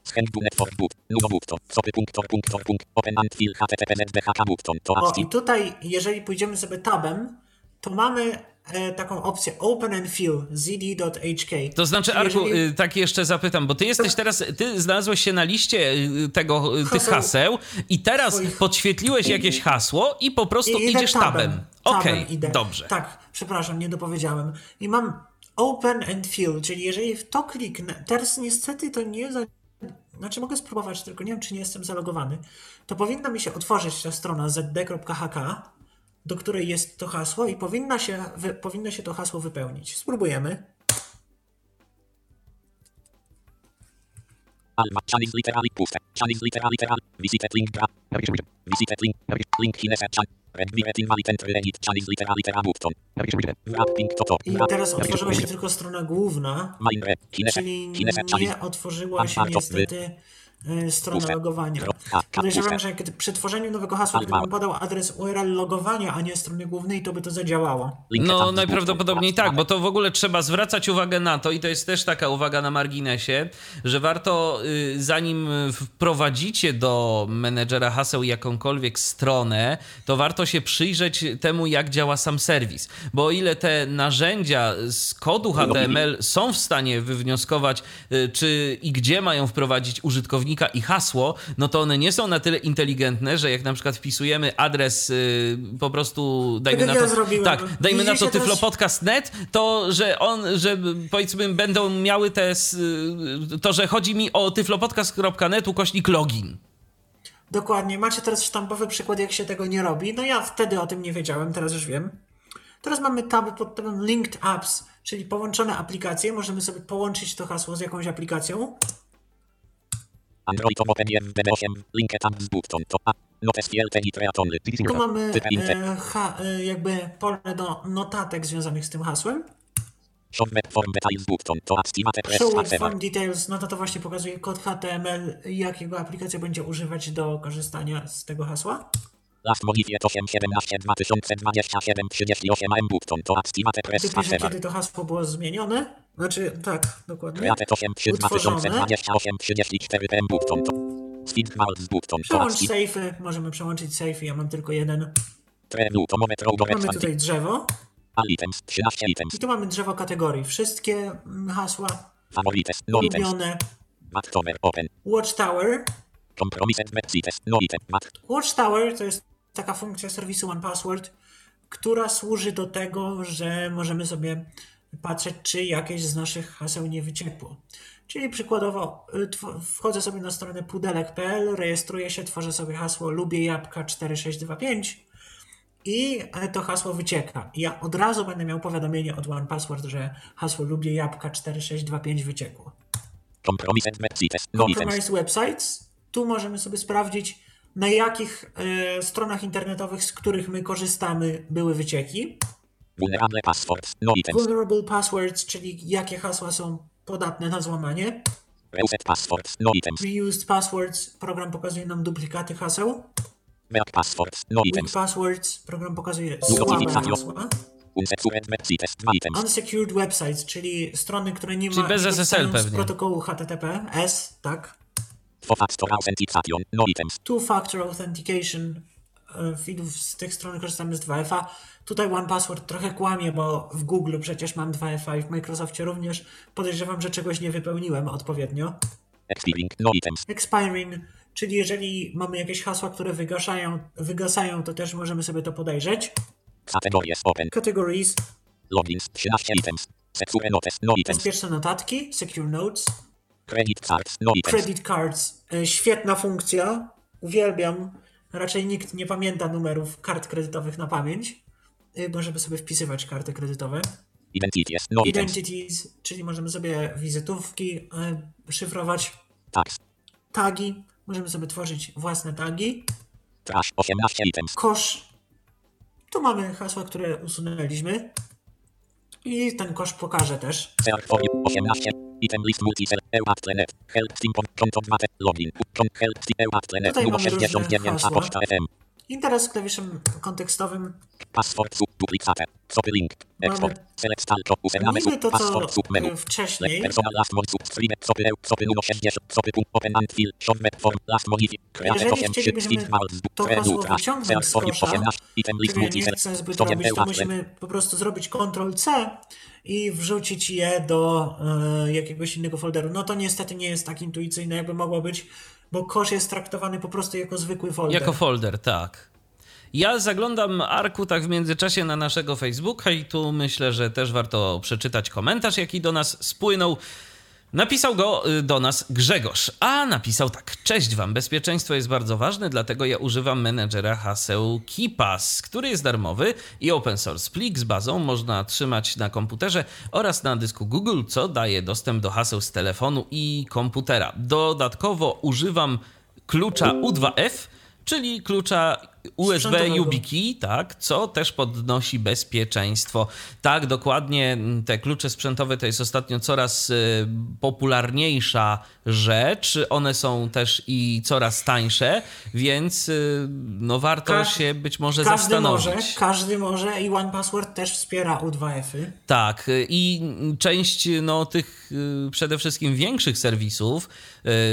Scan do network boot. Nuno button. Sopy punktor punktor punkt. Open and fill https dhk button. To O, i tutaj, jeżeli pójdziemy sobie tabem, to mamy taką opcję Open and Fill zd.hk. To znaczy, Arku, jeżeli- y, tak jeszcze zapytam, bo ty jesteś teraz, ty znalazłeś się na liście y, tego, y, tych Haseł. i teraz Swoich- podświetliłeś jakieś hasło i po prostu I idziesz tabem. Tabem Okej, idę. dobrze. Tak, przepraszam, nie dopowiedziałem. I mam Open and Fill, czyli jeżeli w to kliknę, teraz niestety to nie za... Znaczy mogę spróbować, tylko nie wiem, czy nie jestem zalogowany. To powinna mi się otworzyć ta strona zd.hk, do której jest to hasło i powinna się, wy, powinno się to hasło wypełnić. Spróbujemy. Alma. Is literally puste. Chan is literally literal. Visited link bra. Region. Visited link. Link hine chan. Literal. I teraz otworzyła się tylko strona główna, czyli nie otworzyła się niestety strona Puste. logowania. Podejrzewam, że kiedy przy tworzeniu nowego hasła, gdybym podał adres URL logowania, a nie strony głównej, to by to zadziałało. No, najprawdopodobniej tak, bo to w ogóle trzeba zwracać uwagę na to, i to jest też taka uwaga na marginesie, że warto, y, zanim wprowadzicie do menedżera haseł jakąkolwiek stronę, to warto się przyjrzeć temu, jak działa sam serwis. Bo o ile te narzędzia z kodu HTML są w stanie wywnioskować, y, czy i gdzie mają wprowadzić i hasło, no to one nie są na tyle inteligentne, że jak na przykład wpisujemy adres y, po prostu, dajmy Tak na to, ja tak, dajmy na to tyflopodcast.net, to że on, że powiedzmy będą miały te, s- to, że chodzi mi o tyflopodcast.net ukośnik login. Dokładnie. Macie teraz sztampowy przykład, jak się tego nie robi. No ja wtedy o tym nie wiedziałem, teraz już wiem. Teraz mamy taby pod tabem Linked Apps, czyli połączone aplikacje. Możemy sobie połączyć to hasło z jakąś aplikacją. Android open FB8. Link tab button. To a. Notes edit only. CT Tu mamy e, ha, e, jakby pole do notatek związanych z tym hasłem. Show form details button. To activate press Show form details, no to to właśnie pokazuje kod HTML, jakiego aplikacja będzie używać do korzystania z tego hasła. Last modified 8 17 2027 38 M button. To activate press accept. kiedy to hasło było zmienione. Znaczy, tak, dokładnie. Create 8 3 Utworzone. 2028 34 M button. To Speed Malz button. To Przełącz safe'y, możemy przełączyć safe'y, ja mam tylko jeden. Trenu to moment row do Mamy tutaj drzewo Items 13 items. i tu mamy drzewo kategorii. Wszystkie mm, hasła Favorites. No ulubione. Backtomer open. Watchtower. Compromised. No item. Watchtower to jest taka funkcja serwisu OnePassword, która służy do tego, że możemy sobie patrzeć, czy jakieś z naszych haseł nie wyciekło. Czyli przykładowo y, wchodzę sobie na stronę pudelek.pl, rejestruję się, tworzę sobie hasło lubię jabłka 4625 i e, to hasło wycieka. Ja od razu będę miał powiadomienie od OnePassword, że hasło lubię jabłka 4625 wyciekło. Compromised items. Compromised Websites. Tu możemy sobie sprawdzić, na jakich e, stronach internetowych, z których my korzystamy, były wycieki. Vulnerable passwords. No. Vulnerable Passwords, czyli jakie hasła są podatne na złamanie. Reset passwords. No items. Reused Passwords, program pokazuje nam duplikaty haseł. Weak passwords. No Weak. Passwords, program pokazuje słabe hasła. Unsecured Websites, czyli strony, które nie, Czyli ma, bez SSL z protokołu HTTPS, tak. Two-factor authentication. No authentication e, z tych stron korzystamy z 2FA. Tutaj OnePassword trochę kłamie, bo w Google przecież mam 2FA i w Microsoftie również. Podejrzewam, że czegoś nie wypełniłem odpowiednio. Expiring. No items. Expiring, czyli jeżeli mamy jakieś hasła, które wygaszają, wygasają, to też możemy sobie to podejrzeć. Categories open. Categories, Logins. 13 items. Secure notes. No items. bezpieczne notatki, secure notes, Credit cards. No credit cards, e, świetna funkcja, uwielbiam. Raczej nikt nie pamięta numerów kart kredytowych na pamięć. E, Możemy sobie wpisywać karty kredytowe. Identities. No. Identities, czyli możemy sobie wizytówki e, szyfrować, Tax. tagi, możemy sobie tworzyć własne tagi, Trash. 18 items. kosz. Tu mamy hasła, które usunęliśmy. I ten kosz pokażę też. Search for you. 18. Item list multicell. EUATLENET. Help 2. Login. Help EUATLENET. Tutaj Numer mamy różne 69. hasła. Poczta FM. I teraz klawiszem kontekstowym Password sub duplicate. Copy link. Export. Select stalko. Username Mamy sub. Password sub menu. e, wcześniej. Personal last mod sub stream. Copy eu. Copy nuno 60. Copy punkt. Open and fill. Show web form. Last modify. Create Jeżeli 8. chcielibyśmy Shift malz. to hasło wyciągnąć z kosza, 18. Item list ja nie chcę zbyt 100 robić, to musimy po prostu zrobić Ctrl-C i wrzucić je do e, jakiegoś innego folderu. No to niestety nie jest tak intuicyjne, jakby mogło być, bo kosz jest traktowany po prostu jako zwykły folder. Jako folder, tak. Ja zaglądam Arku tak w międzyczasie na naszego Facebooka i tu myślę, że też warto przeczytać komentarz, jaki do nas spłynął. Napisał go y, do nas Grzegorz, a napisał tak. Cześć wam, bezpieczeństwo jest bardzo ważne, dlatego ja używam menedżera haseł KeePass, który jest darmowy i open source. Plik z bazą można trzymać na komputerze oraz na dysku Google, co daje dostęp do haseł z telefonu i komputera. Dodatkowo używam klucza U2F, czyli klucza USB. YubiKey, tak, co też podnosi bezpieczeństwo. Tak, dokładnie te klucze sprzętowe to jest ostatnio coraz y, popularniejsza rzecz. One są też i coraz tańsze, więc y, no warto Ka- się być może Każdy zastanowić. może, każdy może i OnePassword też wspiera U2F-y. Tak, y, i część no, tych przede wszystkim większych serwisów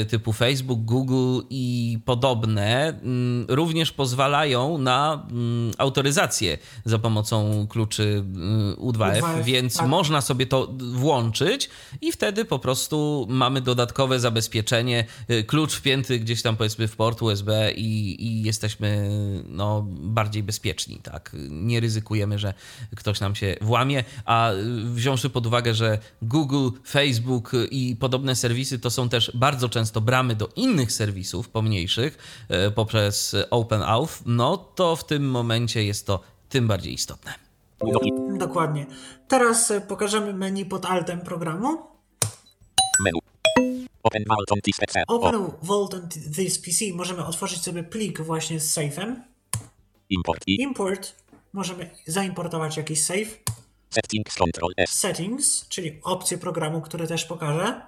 typu Facebook, Google i podobne mm, również pozwalają na mm, autoryzację za pomocą kluczy y, U2F, U2F, więc tak. można sobie to włączyć i wtedy po prostu mamy dodatkowe zabezpieczenie, y, klucz wpięty gdzieś tam powiedzmy w port USB i, i jesteśmy no, bardziej bezpieczni, tak? Nie ryzykujemy, że ktoś nam się włamie, a y, wziąwszy pod uwagę, że Google, Facebook i podobne serwisy to są też bardzo często bramy do innych serwisów pomniejszych y, poprzez OpenAuth, no to w tym momencie jest to tym bardziej istotne. Dokładnie. Teraz e, pokażemy menu pod altem programu. Menu. Open Malton TISPC. O. Open Vault on this PC. Możemy otworzyć sobie plik właśnie z safe'em. Import i Import. Możemy zaimportować jakiś save. Settings Control S. Settings, czyli opcje programu, które też pokażę.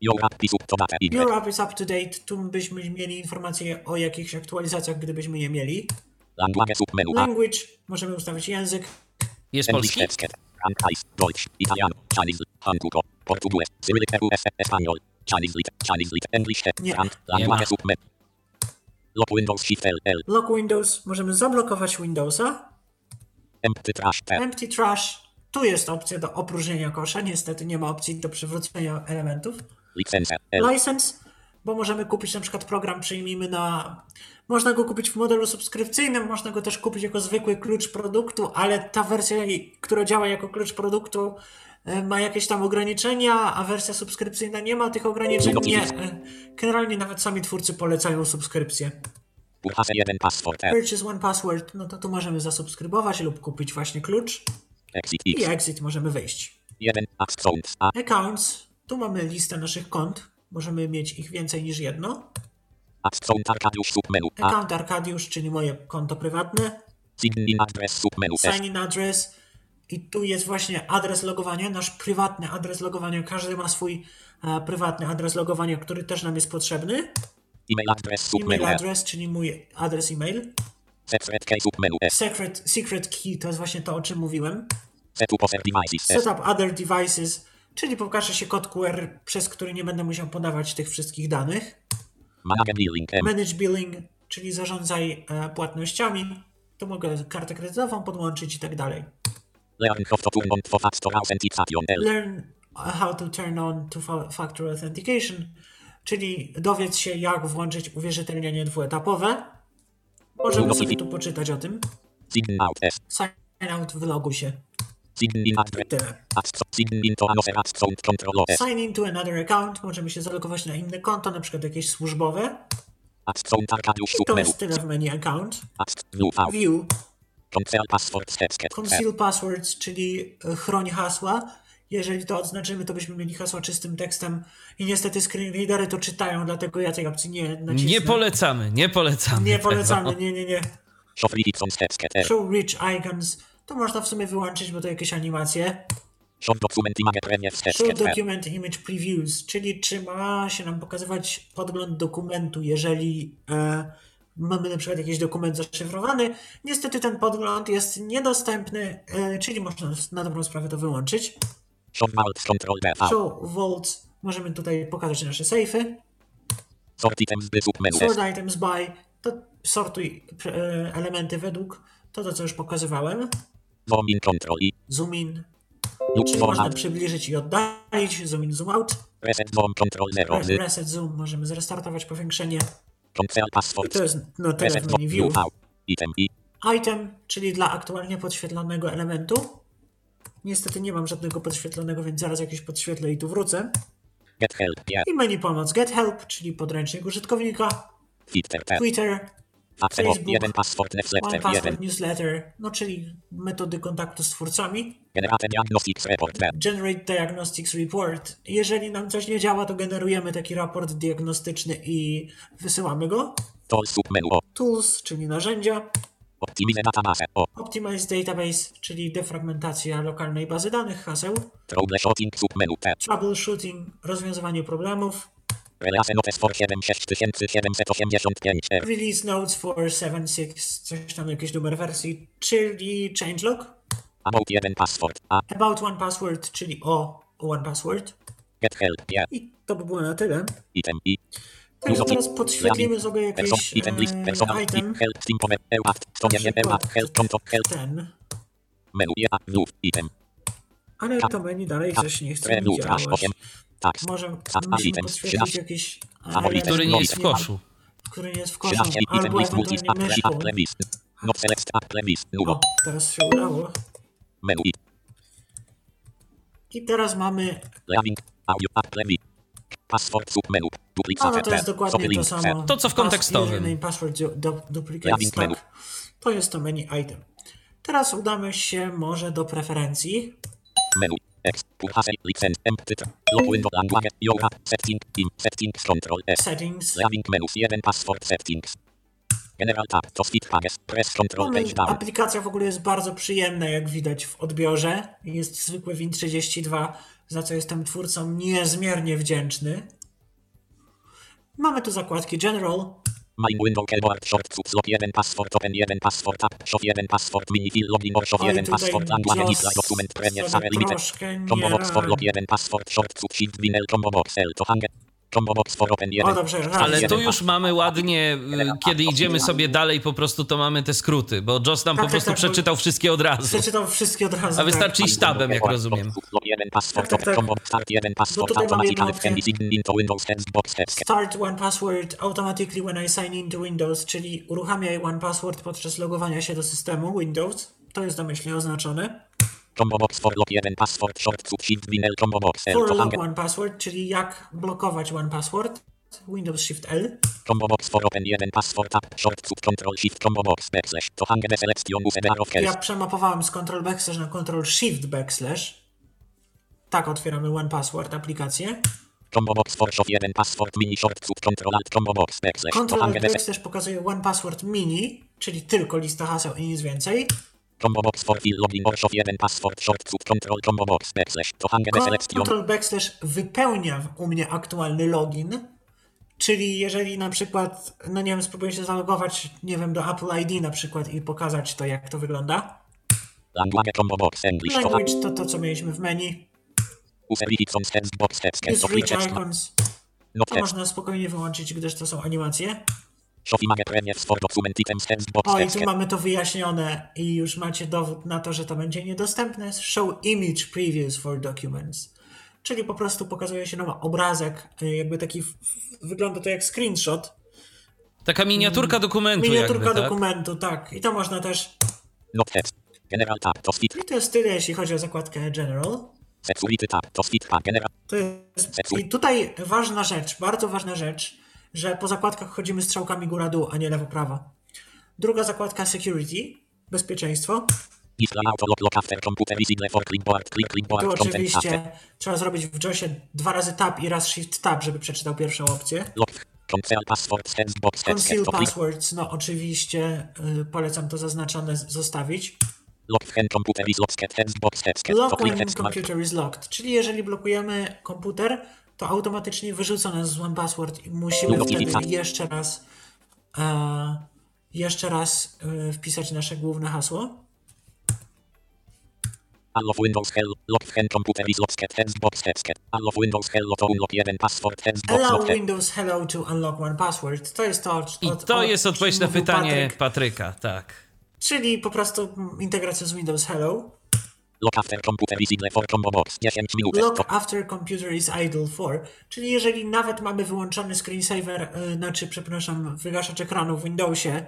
Your app is up to date. Y. Your app is up to date. Tu byśmy mieli informacje o jakichś aktualizacjach, gdybyśmy je mieli. Language submenu. Language, możemy ustawić język. Jest polski? text. Frankais. Deutsch. Italiano. Chinese. Hangugo. Portuguese. Cyrillic EU. Espanol. Chinese lit. Chinese lit. English ma. Language submenu. Lock Windows Shift L. L. Lock Windows, możemy zablokować Windowsa. Empty trash T. Empty Trash, tu jest opcja do opróżnienia kosza. Niestety nie ma opcji do przywrócenia elementów. License bo możemy kupić na przykład program, przyjmijmy na. Można go kupić w modelu subskrypcyjnym, można go też kupić jako zwykły klucz produktu, ale ta wersja, która działa jako klucz produktu, e, ma jakieś tam ograniczenia, a wersja subskrypcyjna nie ma tych ograniczeń. Nie. e, Generalnie nawet sami twórcy polecają subskrypcję. Purchase 1 password L. Purchase One Password, no to tu możemy zasubskrybować lub kupić właśnie klucz Exit i exit możemy wyjść. 1 Accounts A. Accounts, tu mamy listę naszych kont, możemy mieć ich więcej niż jedno. Account Arkadiusz czyli moje konto prywatne. Sign in address. Sign in address. I tu jest właśnie adres logowania, nasz prywatny adres logowania. Każdy ma swój e, prywatny adres logowania, który też nam jest potrzebny. Email address E-mail S. address, czyli mój adres e-mail. Secret key. Secret, secret key to jest właśnie to, o czym mówiłem. Setup other devices. Setup other devices, czyli pokaże się kod QR, przez który nie będę musiał podawać tych wszystkich danych. Manage billing czyli zarządzaj e, płatnościami. Tu mogę kartę kredytową podłączyć i tak dalej. Learn how to turn on for factor authentication to two-factor czyli dowiedz się, jak włączyć uwierzytelnianie dwuetapowe. Możemy sobie tu poczytać o tym. Sign out out, wyloguj się. Sign in to another account możemy się zalogować na inne konto, na przykład jakieś służbowe. Arkadiusz To jest tyle w menu account. Acc- View Conceal passwords, czyli e, chroń hasła. Jeżeli to odznaczymy, to byśmy mieli hasła czystym tekstem i niestety screenreadery to czytają, dlatego ja tej opcji nie nacisnę. Nie polecamy, nie polecamy. Nie tego. polecamy, nie, nie, nie. Show icons set R. Show rich icons. To można w sumie wyłączyć, bo to jakieś animacje. Show document image Show document image previews, czyli czy ma się nam pokazywać podgląd dokumentu, jeżeli e, mamy na przykład jakiś dokument zaszyfrowany. Niestety ten podgląd jest niedostępny, e, czyli można na dobrą sprawę to wyłączyć. Show vault control. Show vault, możemy tutaj pokazać nasze safe'y. Sort items by. Sort items by, to sortuj e, elementy według to, to co już pokazywałem. Zoom in control I. Zoom in, czyli można przybliżyć i oddalić. Zoom in, zoom out. Reset zoom control 0. Re- Reset zoom, możemy zrestartować powiększenie. Conceal I password. to jest no tyle Reset w menu view. Item I. Item, czyli dla aktualnie podświetlonego elementu. Niestety nie mam żadnego podświetlonego, więc zaraz jakieś podświetlę i tu wrócę. Get help P. I menu pomoc Get Help, czyli podręcznik użytkownika. Twitter T. Twitter. Facebook. 1 password One newsletter 1. Password Newsletter, no czyli metody kontaktu z twórcami. Generate diagnostics report. Generate Diagnostics Report. Jeżeli nam coś nie działa, to generujemy taki raport diagnostyczny i wysyłamy go. Tools submenu O. Tools, czyli narzędzia. Optimize database O. Optimize Database, czyli defragmentacja lokalnej bazy danych, haseł. Troubleshooting submenu. Troubleshooting, rozwiązywanie problemów. Release notes for 76785 R. Release Notes for 7.6, coś tam, jakiś numer wersji, czyli changelog. About 1 password A. About One Password, czyli o One Password. Get help P. I to by było na tyle. Item I. Także teraz podświetlimy sobie jakiś item e, item. help, team power, EUAT, stonienie, EUAT, help, konto, help, Ten. menu, move, item, Ale to menu dalej coś nie chce mi działać. 8, tax, Może podświetlić 13, jakiś Faworyt, element, Który nie jest w koszu. który nie jest w koszu, 13, item albo ewentualnie myszką. nulo, O, teraz się udało. menu, I, teraz mamy, password, submenu, duplicate, no to jest T, dokładnie to samo. To, co w kontekstowym. Password, du- du- duplicates, Leaving menu. tak. To jest to menu item. Teraz udamy się może do preferencji. menu, Purchase, license, empty, lock window, language, your app, setting, settings, control, S, Settings. leaving menus, 1 password, settings, General tab. To speed pages. Press control Mamy, page down. aplikacja w ogóle jest bardzo przyjemna, jak widać w odbiorze. Jest zwykły Win32, za co jestem twórcom niezmiernie wdzięczny. Mamy tu zakładki General, Main window keyboard short subslot 1 password open 1 password tab shop 1 password minifill login or shop Oj, 1 tutaj password Joss display document premier save limited combo box for log radzi. 1 password short sub shift winel combo box L to hange combo box for open 1 O, dobrze. Ale tu już mamy ładnie, y, kiedy idziemy sobie dalej, po prostu to mamy te skróty, bo Joss nam Tak, po tak, prostu tak, bo- przeczytał wszystkie od razu. Przeczytam wszystkie od razu. A wystarczy iść tabem, jak rozumiem. log 1 password Tak, tak, tak. start 1 password tutaj mamy jedną automatically opcję. tak. Start one password automatically when I sign into Windows, czyli uruchamiaj one password podczas logowania się do systemu Windows. To jest domyślnie oznaczone. Combo box for log 1 password short shift winel combo box L For hange one password, czyli jak blokować one password. Windows Shift L. combo box for open 1 password tab short sub control shift combo box backslash to hange the selection use bar of Ja przemapowałem z Ctrl backslash na Ctrl Shift backslash. Tak otwieramy one password aplikację. Combo box for shop 1 password mini short sub control alt combo box backslash the backslash pokazuje one password mini, czyli tylko lista haseł i nic więcej. Combo box for fill login or shop 1 password short sub control combo box backslash to hange the selection Ctrl backslash wypełnia u mnie aktualny login. Czyli jeżeli na przykład, no nie wiem, spróbuję się zalogować, nie wiem, do Apple ID na przykład i pokazać to, jak to wygląda. language combo box English to Language to to, co mieliśmy w menu. use edit on text box text text icons. no To text można spokojnie wyłączyć, gdyż to są animacje. shop image premiers for document items text box O, i tu mamy to wyjaśnione i już macie dowód na to, że to będzie niedostępne. Show image previews for documents. Czyli po prostu pokazuje się nam obrazek, y, jakby taki, w- w- wygląda to jak screenshot. Taka miniaturka dokumentu Miniaturka jakby, tak? dokumentu, tak. I to można też... no general tab to I to jest tyle, jeśli chodzi o zakładkę General. security tab to speed tab general To jest... I tutaj ważna rzecz, bardzo ważna rzecz, że po zakładkach chodzimy strzałkami góra-dół, a nie lewo-prawo. Druga zakładka Security, bezpieczeństwo. Tu oczywiście trzeba zrobić w JOSie dwa razy tab i raz shift tab, żeby przeczytał pierwszą opcję. conceal password text box text Conceal passwords, no oczywiście y, polecam to zaznaczone zostawić. lock when computer is locked computer is locked, czyli jeżeli blokujemy komputer, to automatycznie wyrzuca nas z one password i musimy No, wtedy i- jeszcze raz e, jeszcze raz e, wpisać nasze główne hasło. All of Windows Hello, lock when computer is locked text box text. All of Windows Hello to unlock jeden password text box Allow. Windows Hello to unlock one password. To jest to, o- I to o jest odpowiedź na pytanie Patryk. Patryka, tak. Czyli po prostu integracja z Windows Hello. Lock after computer visible for combo box 10 minut Lock stop. after computer is idle for, czyli jeżeli nawet mamy wyłączony screensaver, y, znaczy, przepraszam, wygaszacz ekranu w Windowsie,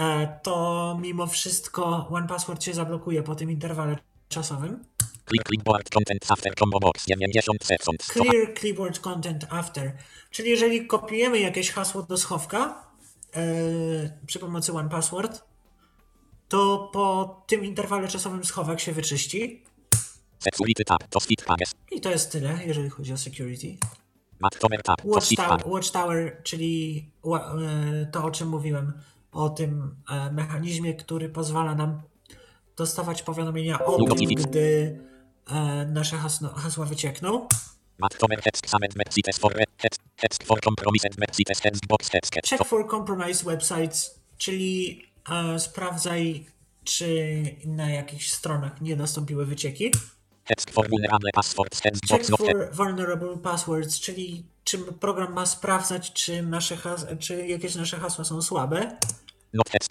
e, to mimo wszystko OnePassword się zablokuje po tym interwale czasowym. Click clipboard content after combo box 90 sekund. Clear keyboard content after, czyli jeżeli kopiujemy jakieś hasło do schowka e, przy pomocy OnePassword, to po tym interwale czasowym schowek się wyczyści. Security tab to speed pages. I to jest tyle, jeżeli chodzi o security. Mactomer tab to Watchtower. Watchtower czyli e, to, o czym mówiłem, o tym e, mechanizmie, który pozwala nam dostawać powiadomienia o tym, gdy e, nasze hasło, hasła wyciekną. Check for compromised websites, czyli sprawdzaj, czy na jakichś stronach nie nastąpiły wycieki. Text for vulnerable passwords Check for vulnerable passwords, czyli czy program ma sprawdzać, czy, nasze czy jakieś nasze hasła są słabe. not text.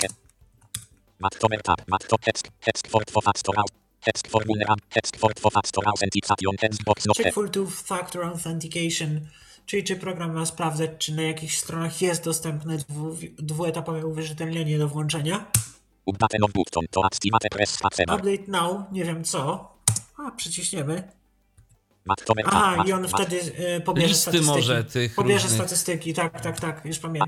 Mactomer tab Macto text text for two factor. Text for vulnerable text for two factor authentication text box not Check for two-factor authentication, czyli czy program ma sprawdzać, czy na jakichś stronach jest dostępne dwu, dwuetapowe uwierzytelnienie do włączenia. Update no button to activate press spacebar. Update now, nie wiem co. A, przyciśniemy. Aha, i on wtedy y, pobierze Listy statystyki. może tych pobierze różnych. statystyki, tak, tak, tak, już pamiętam.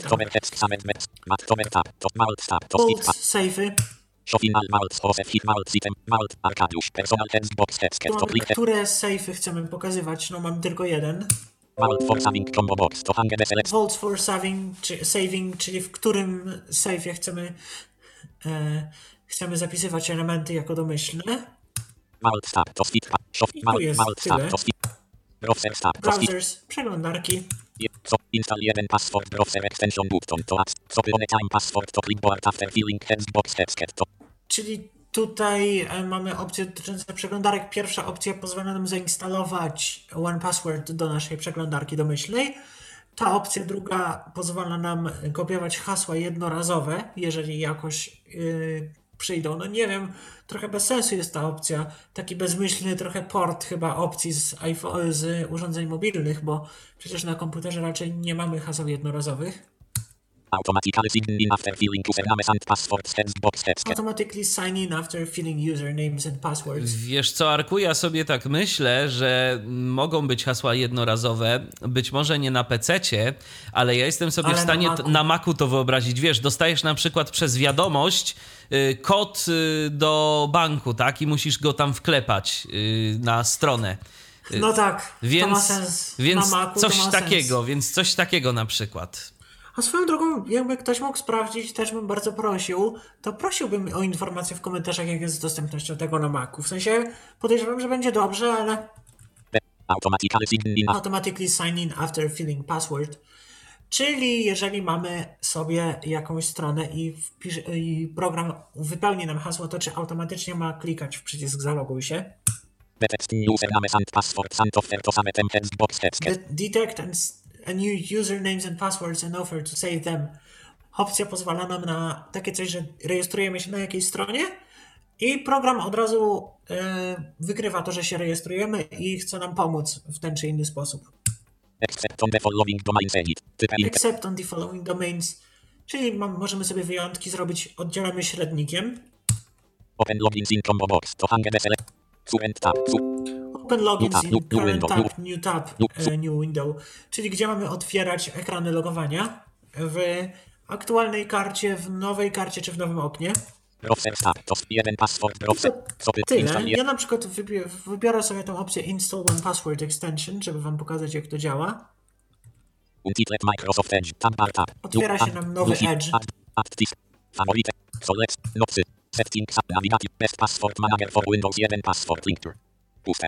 Click text które safe'y chcemy pokazywać? No mam tylko jeden. Vault for saving combo box to hang select. For saving, czy saving, czyli w którym save'ie chcemy, e, chcemy zapisywać elementy jako domyślne. Vault start to speed. Soft I tu jest start to speed. Browser start to. Browsers, przeglądarki. Co install jeden password browser extension button to. Co one time password to clipboard after filling heads box headset to. Czyli tutaj e, mamy opcje dotyczące przeglądarek. Pierwsza opcja pozwala nam zainstalować One Password do naszej przeglądarki domyślnej. Ta opcja druga pozwala nam kopiować hasła jednorazowe, jeżeli jakoś yy, przyjdą. No nie wiem, trochę bez sensu jest ta opcja. Taki bezmyślny trochę port chyba opcji z, iPhone, z urządzeń mobilnych, bo przecież na komputerze raczej nie mamy haseł jednorazowych. Automatically sign in after filling usernames and passwords heads box headset. Automatically sign in after filling usernames and passwords. Wiesz co, Arku, ja sobie tak myślę, że mogą być hasła jednorazowe, być może nie na PC-cie, ale ja jestem sobie Ale w stanie na Macu to wyobrazić. Wiesz, dostajesz na przykład przez wiadomość y, kod y, do banku, tak? I musisz go tam wklepać y, na stronę. No tak, Więc, to ma sens. więc na Macu coś to ma takiego, Sens. więc coś takiego na przykład. A swoją drogą, jakby ktoś mógł sprawdzić, też bym bardzo prosił, to prosiłbym o informację w komentarzach, jak jest z dostępnością tego na Macu. W sensie podejrzewam, że będzie dobrze, ale Automatically sign in automatically sign in after filling password. Czyli jeżeli mamy sobie jakąś stronę i, wpisz, i program wypełni nam hasło, to czy automatycznie ma klikać w przycisk zaloguj się? Detect and passwords and offer to same box detect and, and new usernames and passwords and offer to save them. Opcja pozwala nam na takie coś, że rejestrujemy się na jakiejś stronie i program od razu e, wykrywa to, że się rejestrujemy i chce nam pomóc w ten czy inny sposób. Except on the following domains edit. Except on the following domains. Czyli mam, możemy sobie wyjątki zrobić, oddzielamy średnikiem. open logins in combo box to hang select. Current tab. Su- Open logins New tab, new- new window, tab, new tab, new- e, new window. Czyli gdzie mamy otwierać ekrany logowania w aktualnej karcie, w nowej karcie czy w nowym oknie. Tyle. Ja na przykład wybiorę sobie tą opcję Install One Password Extension, żeby wam pokazać jak to działa. Otwiera się nam nowy Edge. Favorite. Select. Nocy. Settings. Best password manager for Windows 1 password link. Puste.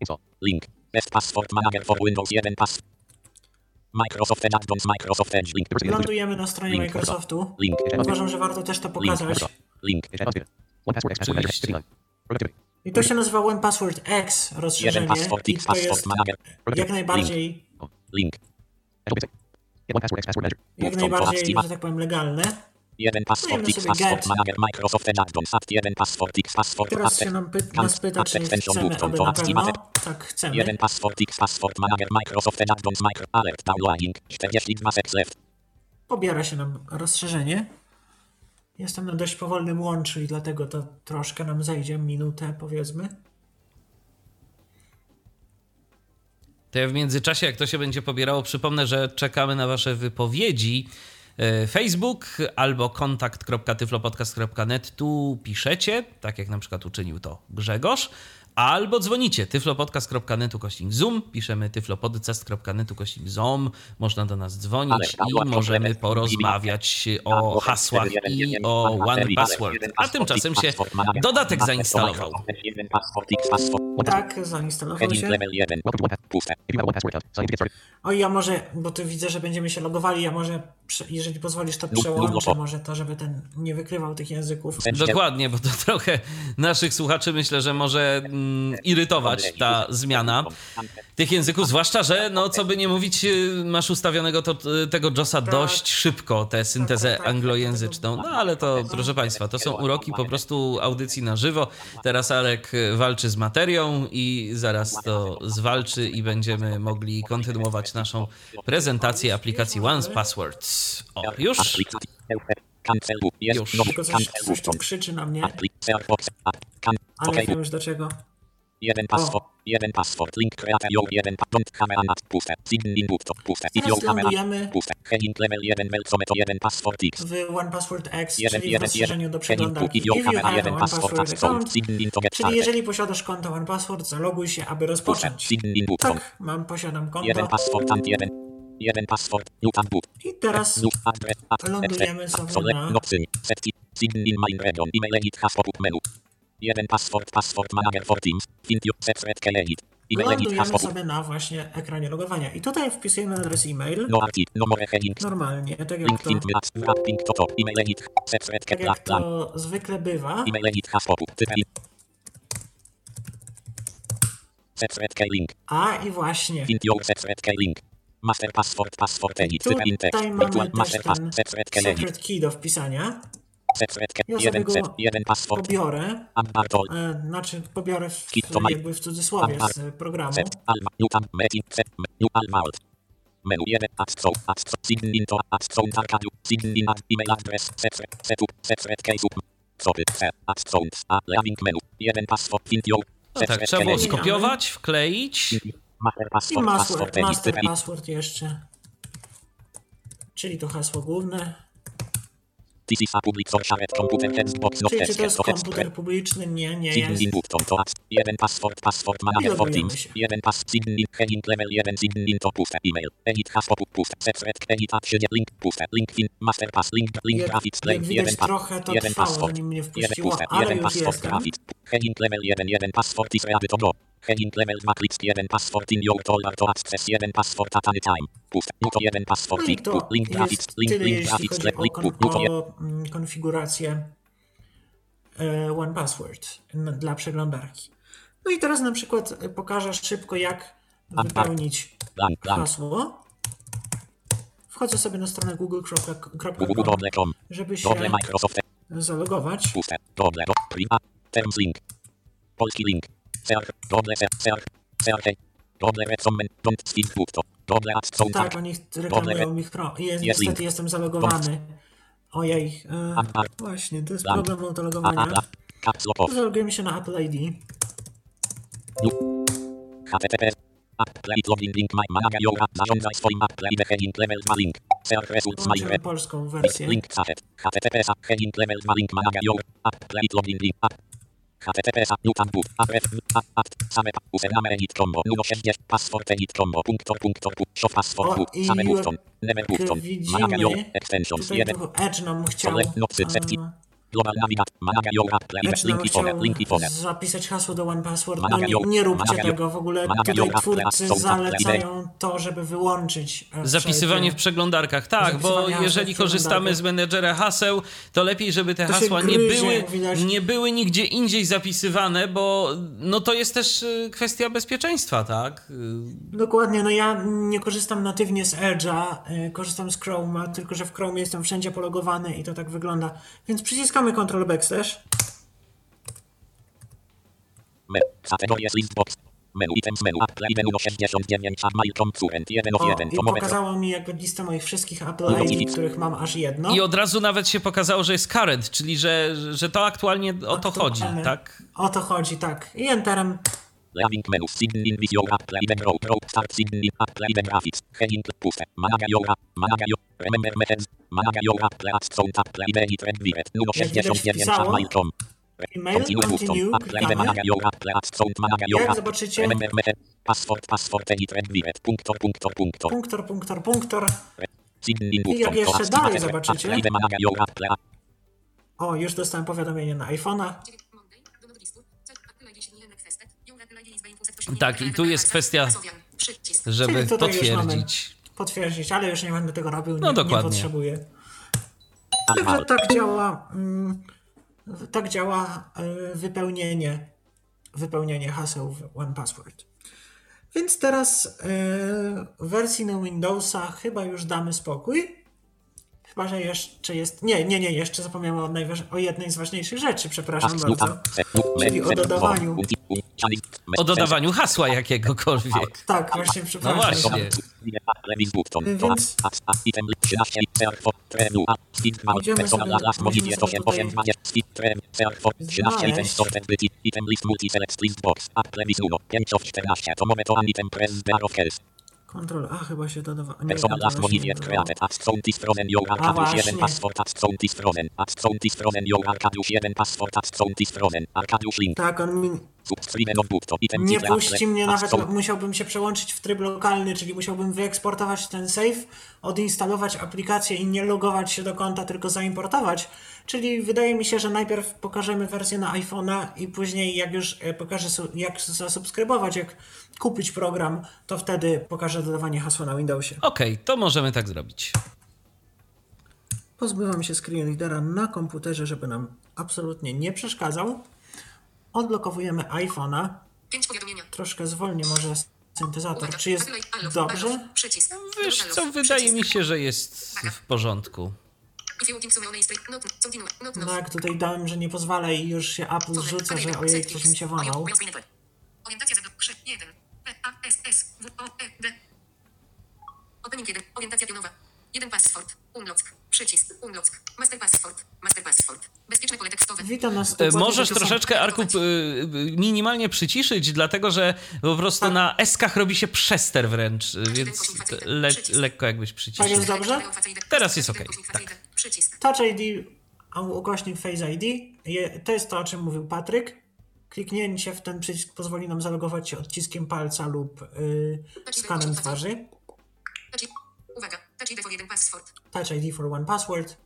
Install. Link. Best password manager for Windows 1 pass. Microsoft Edge Add-ons Microsoft Edge. Link. Lądujemy na stronie Link. Microsoftu. Link. Uważam, że warto też to pokazać. Link. Edge add-ons data. One password X password manager Oczywiście. 59. Productivity. I to się nazywa One Password X Jeden rozszerzenie password i X password manager. jak najbardziej, Link. Password password manager. jak najbardziej, że tak powiem, legalne. Jeden password X password manager Microsoft Edge Add-ons. Add jeden password X password Teraz się nam py nas pyta, czy chcemy, aby na pewno. Tak, chcemy. Jeden password X password manager Microsoft Edge Add-ons Micro Alert Downloading 42 seks left. Pobiera się nam rozszerzenie. Jestem na dość powolnym łączu i dlatego to troszkę nam zajdzie, minutę powiedzmy. To ja w międzyczasie, jak to się będzie pobierało, przypomnę, że czekamy na Wasze wypowiedzi. E, Facebook albo kontakt.tyflopodcast.net. Tu piszecie, tak jak na przykład uczynił to Grzegorz, albo dzwonicie tyflopodcast.net ukośnik zoom, piszemy tyflopodcast.net ukośnik zoom, można do nas dzwonić i możemy porozmawiać o hasłach i o One Password. A tymczasem się dodatek zainstalował. Tak, zainstalował się. level 1. Welcome to one password. Puste. If you have a one password account, sign in to get started. O ja może, bo tu widzę, że będziemy się logowali, ja może, jeżeli pozwolisz, to przełączę może to, żeby ten nie wykrywał tych języków. Dokładnie, bo to trochę naszych słuchaczy myślę, że może mm, mm, irytować ta zmiana tych języków, zwłaszcza, że no co by nie mówić, y, masz ustawionego to, y, tego JOSa dość szybko, tę syntezę tak, tak, anglojęzyczną. No ale to, proszę Państwa, to są uroki po prostu audycji na żywo. Teraz Alek y, walczy z materią i zaraz to zwalczy i będziemy mogli kontynuować naszą prezentację aplikacji Once Password. O, już? Jest Już. Tylko coś, coś krzyczy na mnie, ale OK. wiem już do czego. Jeden password. Jeden password. Link create your jeden don't have an at puste. Sign in button. Puste. If your camera. Puste. Heading level 1 welcometo 1 password X. w One Password X, Jeden, czyli w jeden, rozszerzeniu jeden. do to przeglądarki. if you have jeden password account. account, Sign in to get czyli jeżeli posiadasz konto One Password, zaloguj się, aby rozpocząć. Sign in button. Tak, mam, posiadam Jeden konto password and jeden. Jeden password. New tab boot. i teraz lądujemy sobie na-. Sign in my region. Email edit has pop-up menu. Jeden password. Password manager for Teams. Email edit has lądujemy sobie na właśnie ekranie logowania. I tutaj wpisujemy adres e-mail, No. No normalnie, tak jak to, tak jak to zwykle bywa. A i właśnie. Master password. Password edit. Tutaj mamy też ten secret key do wpisania. Ja sobie go. Pobiorę, e, znaczy pobiorę w, jakby w cudzysłowie z programu. Menu 1. Adstro. Adstro. Sign in to. Adstro. Arcadiu. Sign in ad. Email address. Separate. Setup. Separate case up. Stopy. Se. Adstro. A. Leaving menu. Jeden password. Find your. No tak, trzeba było skopiować, wkleić. Master I password. master, Password master password jeszcze. Czyli to hasło główne. Czyli to jest komputer publiczny? Nie, nie jest. Jeden password, password manager for Teams. Jeden pass, sign in, heading level 1, sign in to puste, email. Edit has pop puste, separate, edit się, link, puste, link fin, master pass, link, link graphics, play, jeden pass, jeden password, jeden puste, jeden password, graphics, heading level 1, jeden password is ready to go. Heading level 2 klick, jeden password in your dollar to access, jeden password at any time. Puste, no to jeden password, No i link, to link graphics, link, tyle, link graphics, link, no to o mm, konfigurację e, One Password dla przeglądarki. No i teraz na przykład pokażę szybko, jak wypełnić hasło. Wchodzę sobie na stronę google.com, żeby się zalogować. Link. Polski link. Tak, oni reklamują mi Chrome. Jest, niestety jestem zalogowany. Ojej. E, właśnie, to jest problem autologowania. Zalogujemy się na Apple ID. HTTP. Apple login link. My manager app. Zarządzaj swoim ID. Heading level 2 link. Search results. My polską wersję. Link chat. HTTP. Heading level 2 link. Manager your Apple login link. App. HTTP. New tab boot. App. App. App. Same. Username edit combo. Nuno 60. Password edit combo. Punktor. Punktor. Show password i Same jak button. Never widzimy, Manager extensions. Tutaj 1. tylko Edge nam chciał, nocy. Global Navigat. Manager your Apple ID. Edge nam Link i phone. chciał Link i phone. zapisać hasło do One Password. No nie, nie róbcie tego. W ogóle tutaj twórcy zalecają to, żeby wyłączyć e, Zapisywanie w przeglądarkach, tak, bo jeżeli korzystamy z menedżera haseł, to lepiej, żeby te hasła nie były, nie były nigdzie indziej zapisywane, bo no to jest też y, kwestia bezpieczeństwa, tak? Y, Dokładnie, no ja nie korzystam natywnie z Edge'a, y, korzystam z Chrome'a, tylko że w Chrome jestem wszędzie pologowany i to tak wygląda. Więc przyciskamy Ctrl Backslash. Me. Categories list box. Menu items menu. Apple ID numer 69. A mail concurrent. 1 of O, 1. i To pokazało mi jakby listę moich wszystkich Apple ID, i- których mam aż jedno. I od razu nawet się pokazało, że jest current, czyli że, że to aktualnie o to chodzi, Aktualny. tak? O to chodzi, tak. I Enterem. Leaving menu. Sign in with your Apple ID. Grow. Grow. Start sign in. Apple ID graphics. Heading. Puste. Manager your app. Manager your. Remember methods. Manager your Apple Ads Sound. Apple ID. Edit. Red. Wiret. Jak widać 69. wpisało. A mail com. E-mail, Continue ID. klikamy. Manager your Apple Ads Sound. Manager your Jak app. zobaczycie- Remember method. Password. Password. Edit. Red. Wiret. Punktor. Punktor. Punktor. Punktor, punktor, punktor. Sign in I jak jeszcze dalej zobaczycie- App. O, już dostałem powiadomienie na iPhone'a. Tak, i tu jest kwestia, żeby potwierdzić. Potwierdzić, ale już nie będę tego robił, nie, No, nie dokładnie. potrzebuję. Alma. Także tak działa, mm, tak działa y, wypełnienie wypełnianie haseł w OnePassword. Więc teraz e, w wersji na Windowsa chyba już damy spokój. Chyba, że jeszcze jest. Nie, nie, nie, jeszcze zapomniałem o, najważ... o jednej z ważniejszych rzeczy, przepraszam bardzo. Czyli o dodawaniu. O dodawaniu hasła jakiegokolwiek. Tak, właśnie, No przepraszam. właśnie. Więc- Idziemy sobie musimy sobie tutaj Control A chyba się dodawa. Nie, Persona last dodawało. created as sound is frozen your arcadius 1 właśnie. password as sound is frozen as sound is frozen your arcadius 1 password as sound is frozen arcadius link Tak, on mi nie puści mnie nawet, musiałbym się przełączyć w tryb lokalny, czyli musiałbym wyeksportować ten save, odinstalować aplikację i nie logować się do konta, tylko zaimportować. Czyli wydaje mi się, że najpierw pokażemy wersję na iPhone'a i później jak już e, pokażę jak zasubskrybować, jak kupić program, to wtedy pokażę dodawanie hasła na Windowsie. Okej, to możemy tak zrobić. Pozbywam się screen readera na komputerze, żeby nam absolutnie nie przeszkadzał. Odblokowujemy iPhone'a. Pięć powiadomienia. Troszkę zwolnię może syntezator. Uwaga. Czy jest dobrze? Wiesz co, wydaje przycisk. mi się, że jest w porządku. No jak tutaj dałem, że nie pozwala i już się Apple zrzuca, że ojej, ktoś mi się włamał. iOS network. Orientacja Z, 3, 1, P, A, S, S, W, O, E, D. Opening 1, orientacja pionowa. 1 password, unlock, przycisk, unlock, master password, master password. Bezpieczne pole tekstowe. Witam nas E, Możesz troszeczkę, Arku, p- y, minimalnie przyciszyć, dlatego że po prostu na eskach robi się przester wręcz, y, więc le lekko jakbyś Tak przyciszył. jest dobrze? Teraz jest okej, tak. Przycisk. Touch ID, a ukośnik Face ID. Je, to jest to, o czym mówił Patryk. Kliknięcie w ten przycisk pozwoli nam zalogować się odciskiem palca lub y, skanem twarzy. Uwaga, touch ID for 1 password. Touch ID for one password.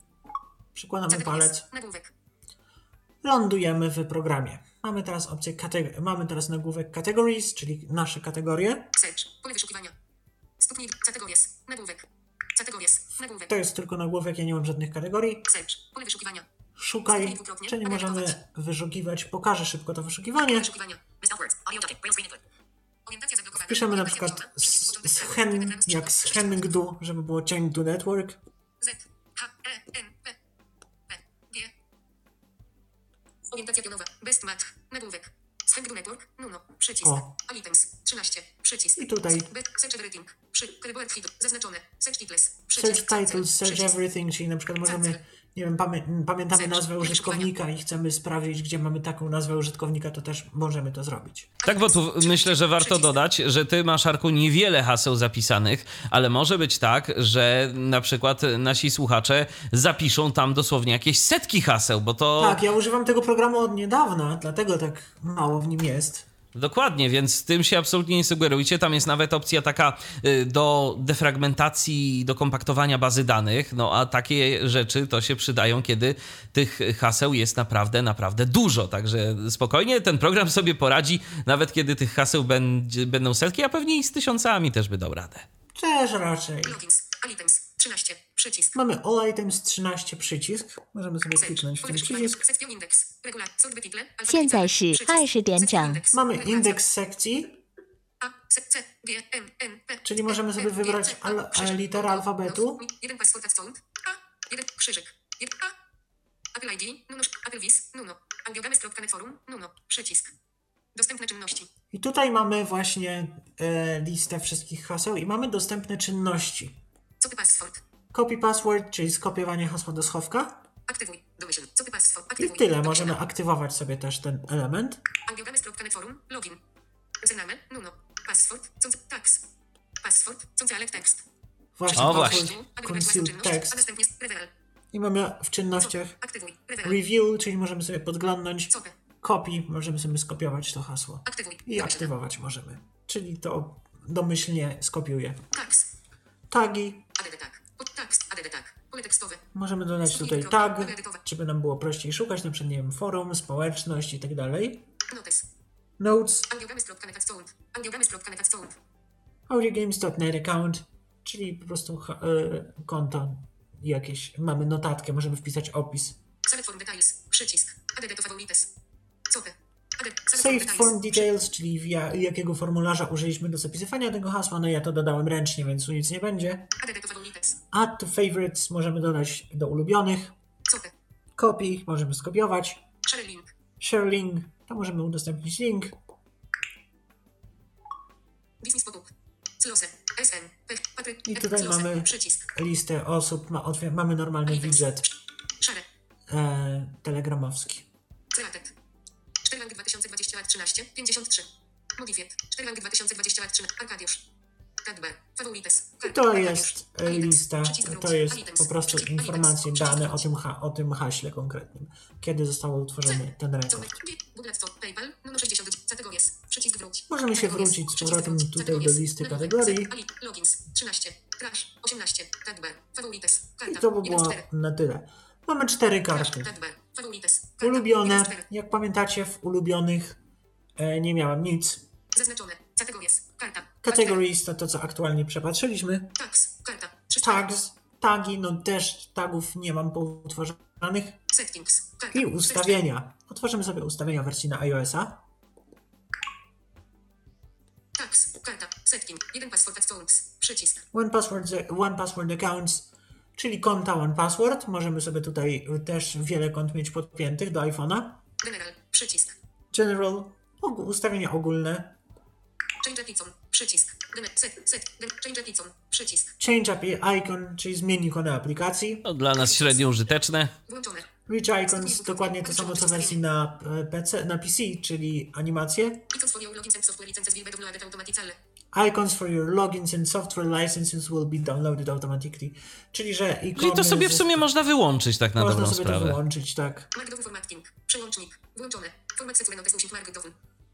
Przykładamy palec. Lądujemy w programie. Mamy teraz opcję mamy teraz nagłówek categories, czyli nasze kategorie. Search. Pole wyszukiwania. Stopni. Categories. Nagłówek. Categories. Nagłówek. To jest tylko nagłówek, ja nie mam żadnych kategorii. Search. Pole wyszukiwania. Szukaj, czyli możemy wyszukiwać. Pokażę szybko to wyszukiwanie. Wyszukiwania. List outwards. Audio jacket. Braille screen network. Orientacja zablokowana. Piszemy na przykład pionowa. Przycisk z, początek z celu. hen, Ekran z jak z. Henningdu, żeby było change to network. E. Orientacja pionowa. Best match. Nagłówek. Network. Nuno. Przycisk. O. Items. 13. Przycisk. I tutaj. Search everything. Przy. Zaznaczone. Search titles. Search titles, search everything, czyli na przykład możemy. Nie wiem, pamię pamiętamy Search. nazwę użytkownika i chcemy sprawdzić, gdzie mamy taką nazwę użytkownika, to też możemy to zrobić. Tak, bo tu myślę, że warto dodać, że ty masz, Arku, niewiele haseł zapisanych, ale może być tak, że na przykład nasi słuchacze zapiszą tam dosłownie jakieś setki haseł, bo to... Tak, ja używam tego programu od niedawna, dlatego tak mało w nim jest. Dokładnie, więc tym się absolutnie nie sugerujcie. Tam jest nawet opcja taka y, do defragmentacji, do kompaktowania bazy danych. No a takie rzeczy to się przydają, kiedy tych haseł jest naprawdę, naprawdę dużo. Także spokojnie ten program sobie poradzi, nawet kiedy tych haseł będzie, będą setki, a pewnie i z tysiącami też by dał radę. Też raczej. Logins. Items. 13. Przycisk. Mamy All Items 13 przycisk. Możemy sobie Search. kliknąć w Pole ten wyszukiwania. przycisk. Set view index. Regular. Sort by title. 现在是 Przycisk. 20点 Set view 整 index. Mamy Regulacja. indeks sekcji, A, C, C, G, M, N, P, Czyli możemy sobie N, G, wybrać C, al- A, krzyżyk, literę O, alfabetu. no, Jeden password at sound. A, jeden krzyżyk. Jeden A. Apple ID, Nuno, Apple Vis, Nuno. Audiogames.net forum, Nuno. Przycisk. Dostępne czynności. I tutaj mamy właśnie e, listę wszystkich haseł i mamy dostępne czynności. Co ty password? Copy password, czyli skopiowanie hasła do schowka. Aktywuj. Domyśl. Co ty password? I Aktywuj. tyle, Domyśl. możemy aktywować sobie też ten element. Audiogames.net forum, login. Znamy, Nuno. Password, tax. Password, co tekst. Właśnie O, właśnie. concealed text. A następnie reveal. I mamy w czynnościach review, czyli możemy sobie podglądnąć. Copy, możemy sobie skopiować to hasło. Aktywuj. I aktywować możemy. Czyli to domyślnie skopiuje. Tax. Tagi. Tak. Tak. Możemy dodać tutaj tag, żeby nam było prościej szukać, na przykład, nie wiem, forum, społeczność i tak dalej. Notes. Notes, Audiogames.net account, czyli po prostu e, konto jakieś. Mamy notatkę, możemy wpisać opis. Select form details. Przycisk. ADD to favorites. Save form details, czyli jakiego formularza użyliśmy do zapisywania tego hasła. No ja to dodałem ręcznie, więc tu nic nie będzie. Add to favorites. Możemy dodać do ulubionych. Copy. Możemy skopiować. Share link. Share link, to możemy udostępnić link. I tutaj mamy listę osób, mamy normalny widget e, telegramowski. 13. 53. Modified. 4 rangi 2020 lat 13. Arkadiusz. I to jest e, lista, to jest po prostu informacje, dane o tym, ha- o tym haśle konkretnym. Kiedy został utworzony ten rekord. Zomek. Google Store. PayPal. Numer 60. Categories. Przycisk wróć. Możemy się wrócić z powrotem tutaj do listy kategorii. Ali. Logins. 13. Trash. 18. Tab B. Favorites. I to by 1 było 4. na tyle. Mamy cztery karty. Ulubione, 1 4. jak pamiętacie, w ulubionych e, nie miałem nic. Zaznaczone. Categories. Karta. Categories to to, co aktualnie przepatrzyliśmy. Tags. Karta. 3 Tags, tagi, no też tagów nie mam poutworzonych. Settings. Karta. I ustawienia. Otworzymy sobie ustawienia wersji na iOS-a. Tags. Karta. Setting. 1 password accounts. Przycisk. One Password, one password Accounts, czyli konta One Password. Możemy sobie tutaj też wiele kont mieć podpiętych do iPhone'a. General. Przycisk. General, ustawienia ogólne. Change icon. Przycisk. Set. Set. Change icon. Przycisk. Change icon, czyli zmień ikonę aplikacji. To dla nas średnio użyteczne. Włączone. Reach icons, dokładnie to samo co w wersji na e, PC, na PC, czyli animacje. Icons for your logins and software licenses will be downloaded automatically. Icons for your logins and software licenses will be downloaded automatically. Czyli, że ikony Czyli to sobie w sumie można wyłączyć tak na można dobrą sobie to sprawę. wyłączyć, tak. Markdown formatting. Przełącznik. Włączone. Format secure notes using markdown.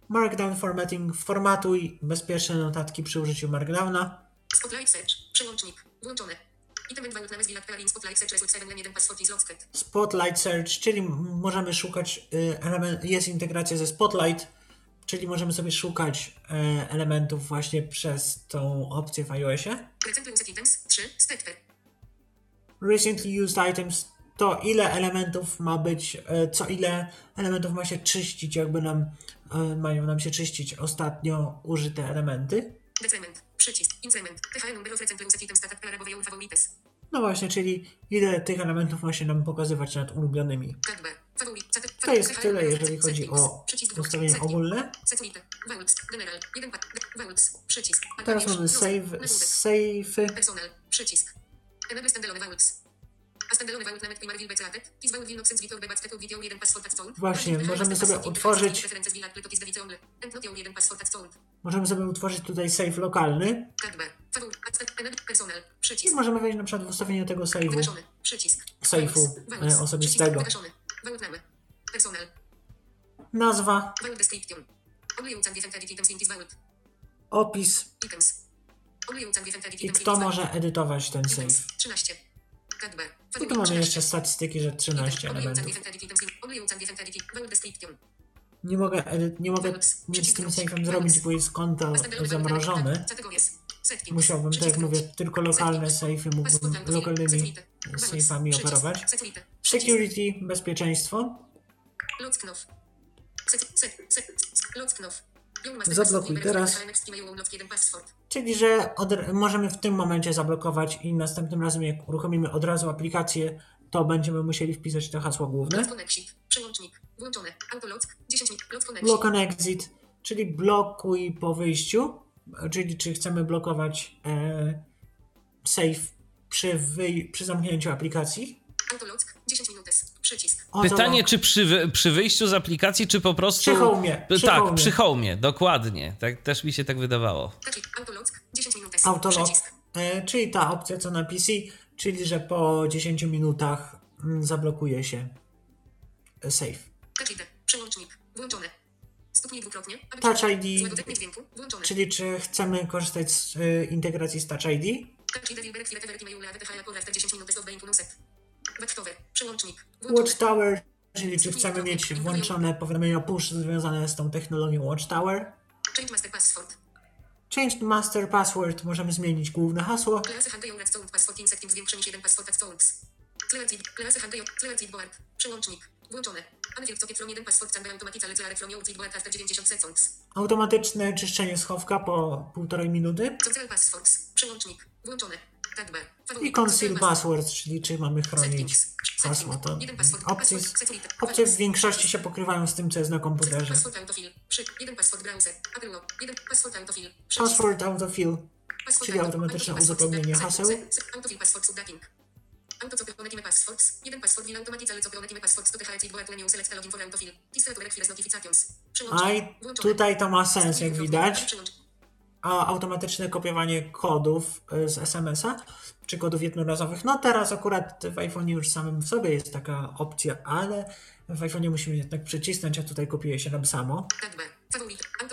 Markdown formatting, formatuj bezpieczne notatki przy użyciu Markdowna. Spotlight search. Przełącznik. Włączone. Spotlight search result 7 1 password is locked. Spotlight Search, czyli możemy szukać y, element, jest integracja ze Spotlight, czyli możemy sobie szukać e, elementów właśnie przez tą opcję w iOSie. Recently used items. 3. Stepper. Recently used items to ile elementów ma być, e, co ile elementów ma się czyścić, jakby nam mają nam się czyścić ostatnio użyte elementy. Decrement. Przycisk. Increment. THL number of recently used items status parabowe your favorites. No właśnie, czyli ile tych elementów ma się nam pokazywać nad ulubionymi. To jest tyle, jeżeli chodzi o Setting. ogólne. Security. Vaults. General. 1 pa- Vaults. Przycisk. Teraz mamy save, save, Personal. Przycisk. Enable standalone vaults. Właśnie, możemy sobie utworzyć- References will upload is the only. And not your 1 password at sound. możemy sobie utworzyć tutaj save lokalny. I możemy wejść na przykład w ustawienie tego save'u. Vaults. e, osobistego. Nazwa, opis. I kto może edytować ten save. 13. Favorit. tu mamy 13. jeszcze statystyki, że 13 Only use and elementów. Nie mogę, nie mogę nic z tym save'em zrobić, bo jest konto zamrożone. Musiałbym, tak jak mówię, tylko lokalne save'y mógłbym lokalnymi safe'ami operować. Security, bezpieczeństwo. Zablokuj teraz. Czyli, że od, możemy w tym momencie zablokować i następnym razem, jak uruchomimy od razu aplikację, to będziemy musieli wpisać to hasło główne. Przełącznik. Włączone. Autolock. 10 minut. Lock connection. Block on exit, czyli blokuj po wyjściu, czyli czy chcemy blokować e, save przy, wyj- przy zamknięciu aplikacji. Autolock. 10 minut. Przycisk. Pytanie, czy przy, przy wyjściu z aplikacji, czy po prostu... Przy homie, przy tak, homie. przy homie, dokładnie. Tak, też mi się tak wydawało. Autolock. 10 minut. Autolock, e, czyli ta opcja co na PC, czyli że po 10 minutach mm, zablokuje się e, save. Touch. Przełącznik. Włączone. Stuknij dwukrotnie. aby Touch ID. Złagodzenie dźwięku. Włączone. Czyli czy chcemy korzystać z e, integracji z Touch ID? Touch ID will be activated every time you leave the file after 10 minutes of being uset. Watchtower. Przełącznik. Włączone. Watchtower, czyli czy chcemy mieć włączone powiadomienia push związane z tą technologią Watchtower. Change master password. Change master password, możemy zmienić główne hasło. Klasy handlują nad sound password in settings zwiększenie 7 password at it. Klasy handlują. Clear board. Przełącznik. Włączone. Unfiled socket from 1 password can be automatic ale from your keyboard after 90 seconds. Automatyczne czyszczenie schowka po półtorej minuty. Passwords. Przełącznik. Włączone. Bar. I conceal passwords, czyli czy mamy chronić hasło. To password. opcje, opcje w większości się pokrywają z tym, co jest na komputerze. Password autofill. Czyli auto- automatyczne uzupełnienie haseł. Se- se- Autofill password subdating. Auto co pełnetime passwords. Jeden password will automatically co pełnetime passwords to THC board menu select login for autofill. Display requires notifications. A i Włączone. tutaj to ma sens, jak widać. Automatyczne kopiowanie kodów y, z SMS-a, czy kodów jednorazowych. No teraz akurat w iPhone już samym w sobie jest taka opcja, ale w iPhone musimy jednak przycisnąć, a tutaj kopiuje się nam samo.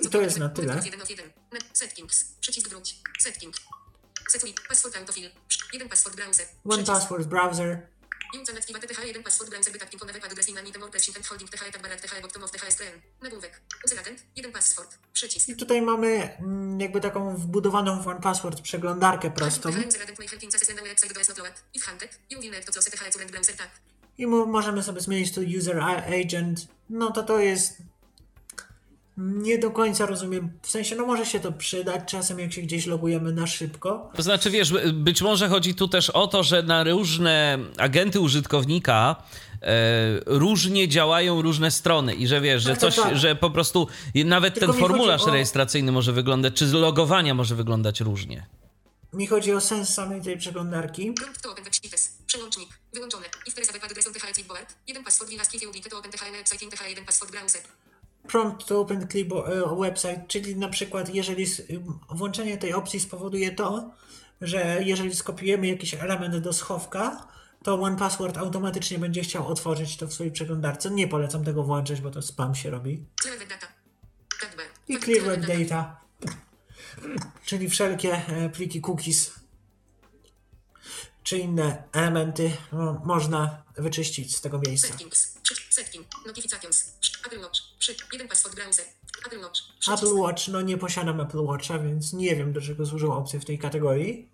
I to jest na tyle. Jeden of jeden. Ne- Settings. Przycisk wróć. Setting. Security. Password autofill. Przy- Jeden password browser. Browser, User activate TH1 password browser by tapping on web address in item WordPress and holding TH tab barak TH bottom of TH screen. Nagłówek. User agent. Jeden password. Przycisk. I tutaj mamy mm, jakby taką wbudowaną w One Password przeglądarkę prostą. And. I możemy sobie zmienić tu User Agent. No to to jest. Nie do końca rozumiem. W sensie, no może się to przydać czasem, jak się gdzieś logujemy na szybko. To znaczy, wiesz, być może chodzi tu też o to, że na różne agenty użytkownika e, różnie działają różne strony i że wiesz, że Tak, tak, coś, tak. że po prostu nawet Tylko ten formularz o- rejestracyjny może wyglądać, czy z logowania może wyglądać różnie. Mi chodzi o sens samej tej przeglądarki. Przełącznik. Wyłączone. If there is a web address on TH board. Jeden password will ask if you will to open TH website in TH1 password browser. Prompt to open e, website, czyli na przykład jeżeli s- włączenie tej opcji spowoduje to, że jeżeli skopiujemy jakiś element do schowka, to One Password automatycznie będzie chciał otworzyć to w swojej przeglądarce. Nie polecam tego włączać, bo to spam się robi. Bar. I Clear Web Data, czyli wszelkie e, pliki cookies czy inne elementy no, można wyczyścić z tego miejsca. Settings. Przy- Setting. Notifications. Przy- Apple Watch. Przy. Jeden password browser. Apple Watch. Przycisk. Apple Watch, no nie posiadam Apple Watcha, więc nie wiem do czego służą opcje w tej kategorii.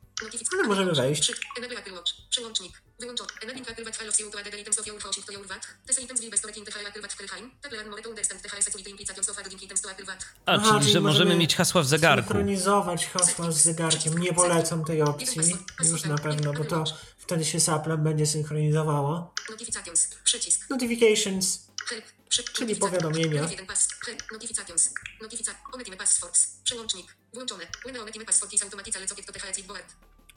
Ale możemy wejść. Przy. Apple Watch. Przełącznik. Wyłączony. Enabling Apple Watch allows you to add items of your phone to your watch. These items will be stored in the Watch Helheim. Tap learn more to understand the high security implications of adding items to Watch. A, Aha, czyli, że możemy mieć hasła w zegarku. Synchronizować hasła z zegarkiem. Nie polecam tej opcji już na pewno, bo to wtedy się z będzie synchronizowało. Notifications. Przycisk. Notifications, Help. Czyli notifications. powiadomienia. Notifications. Notifica. Ometimy passwords. Przełącznik. Włączone. When ometimy password is automatically socket to the board.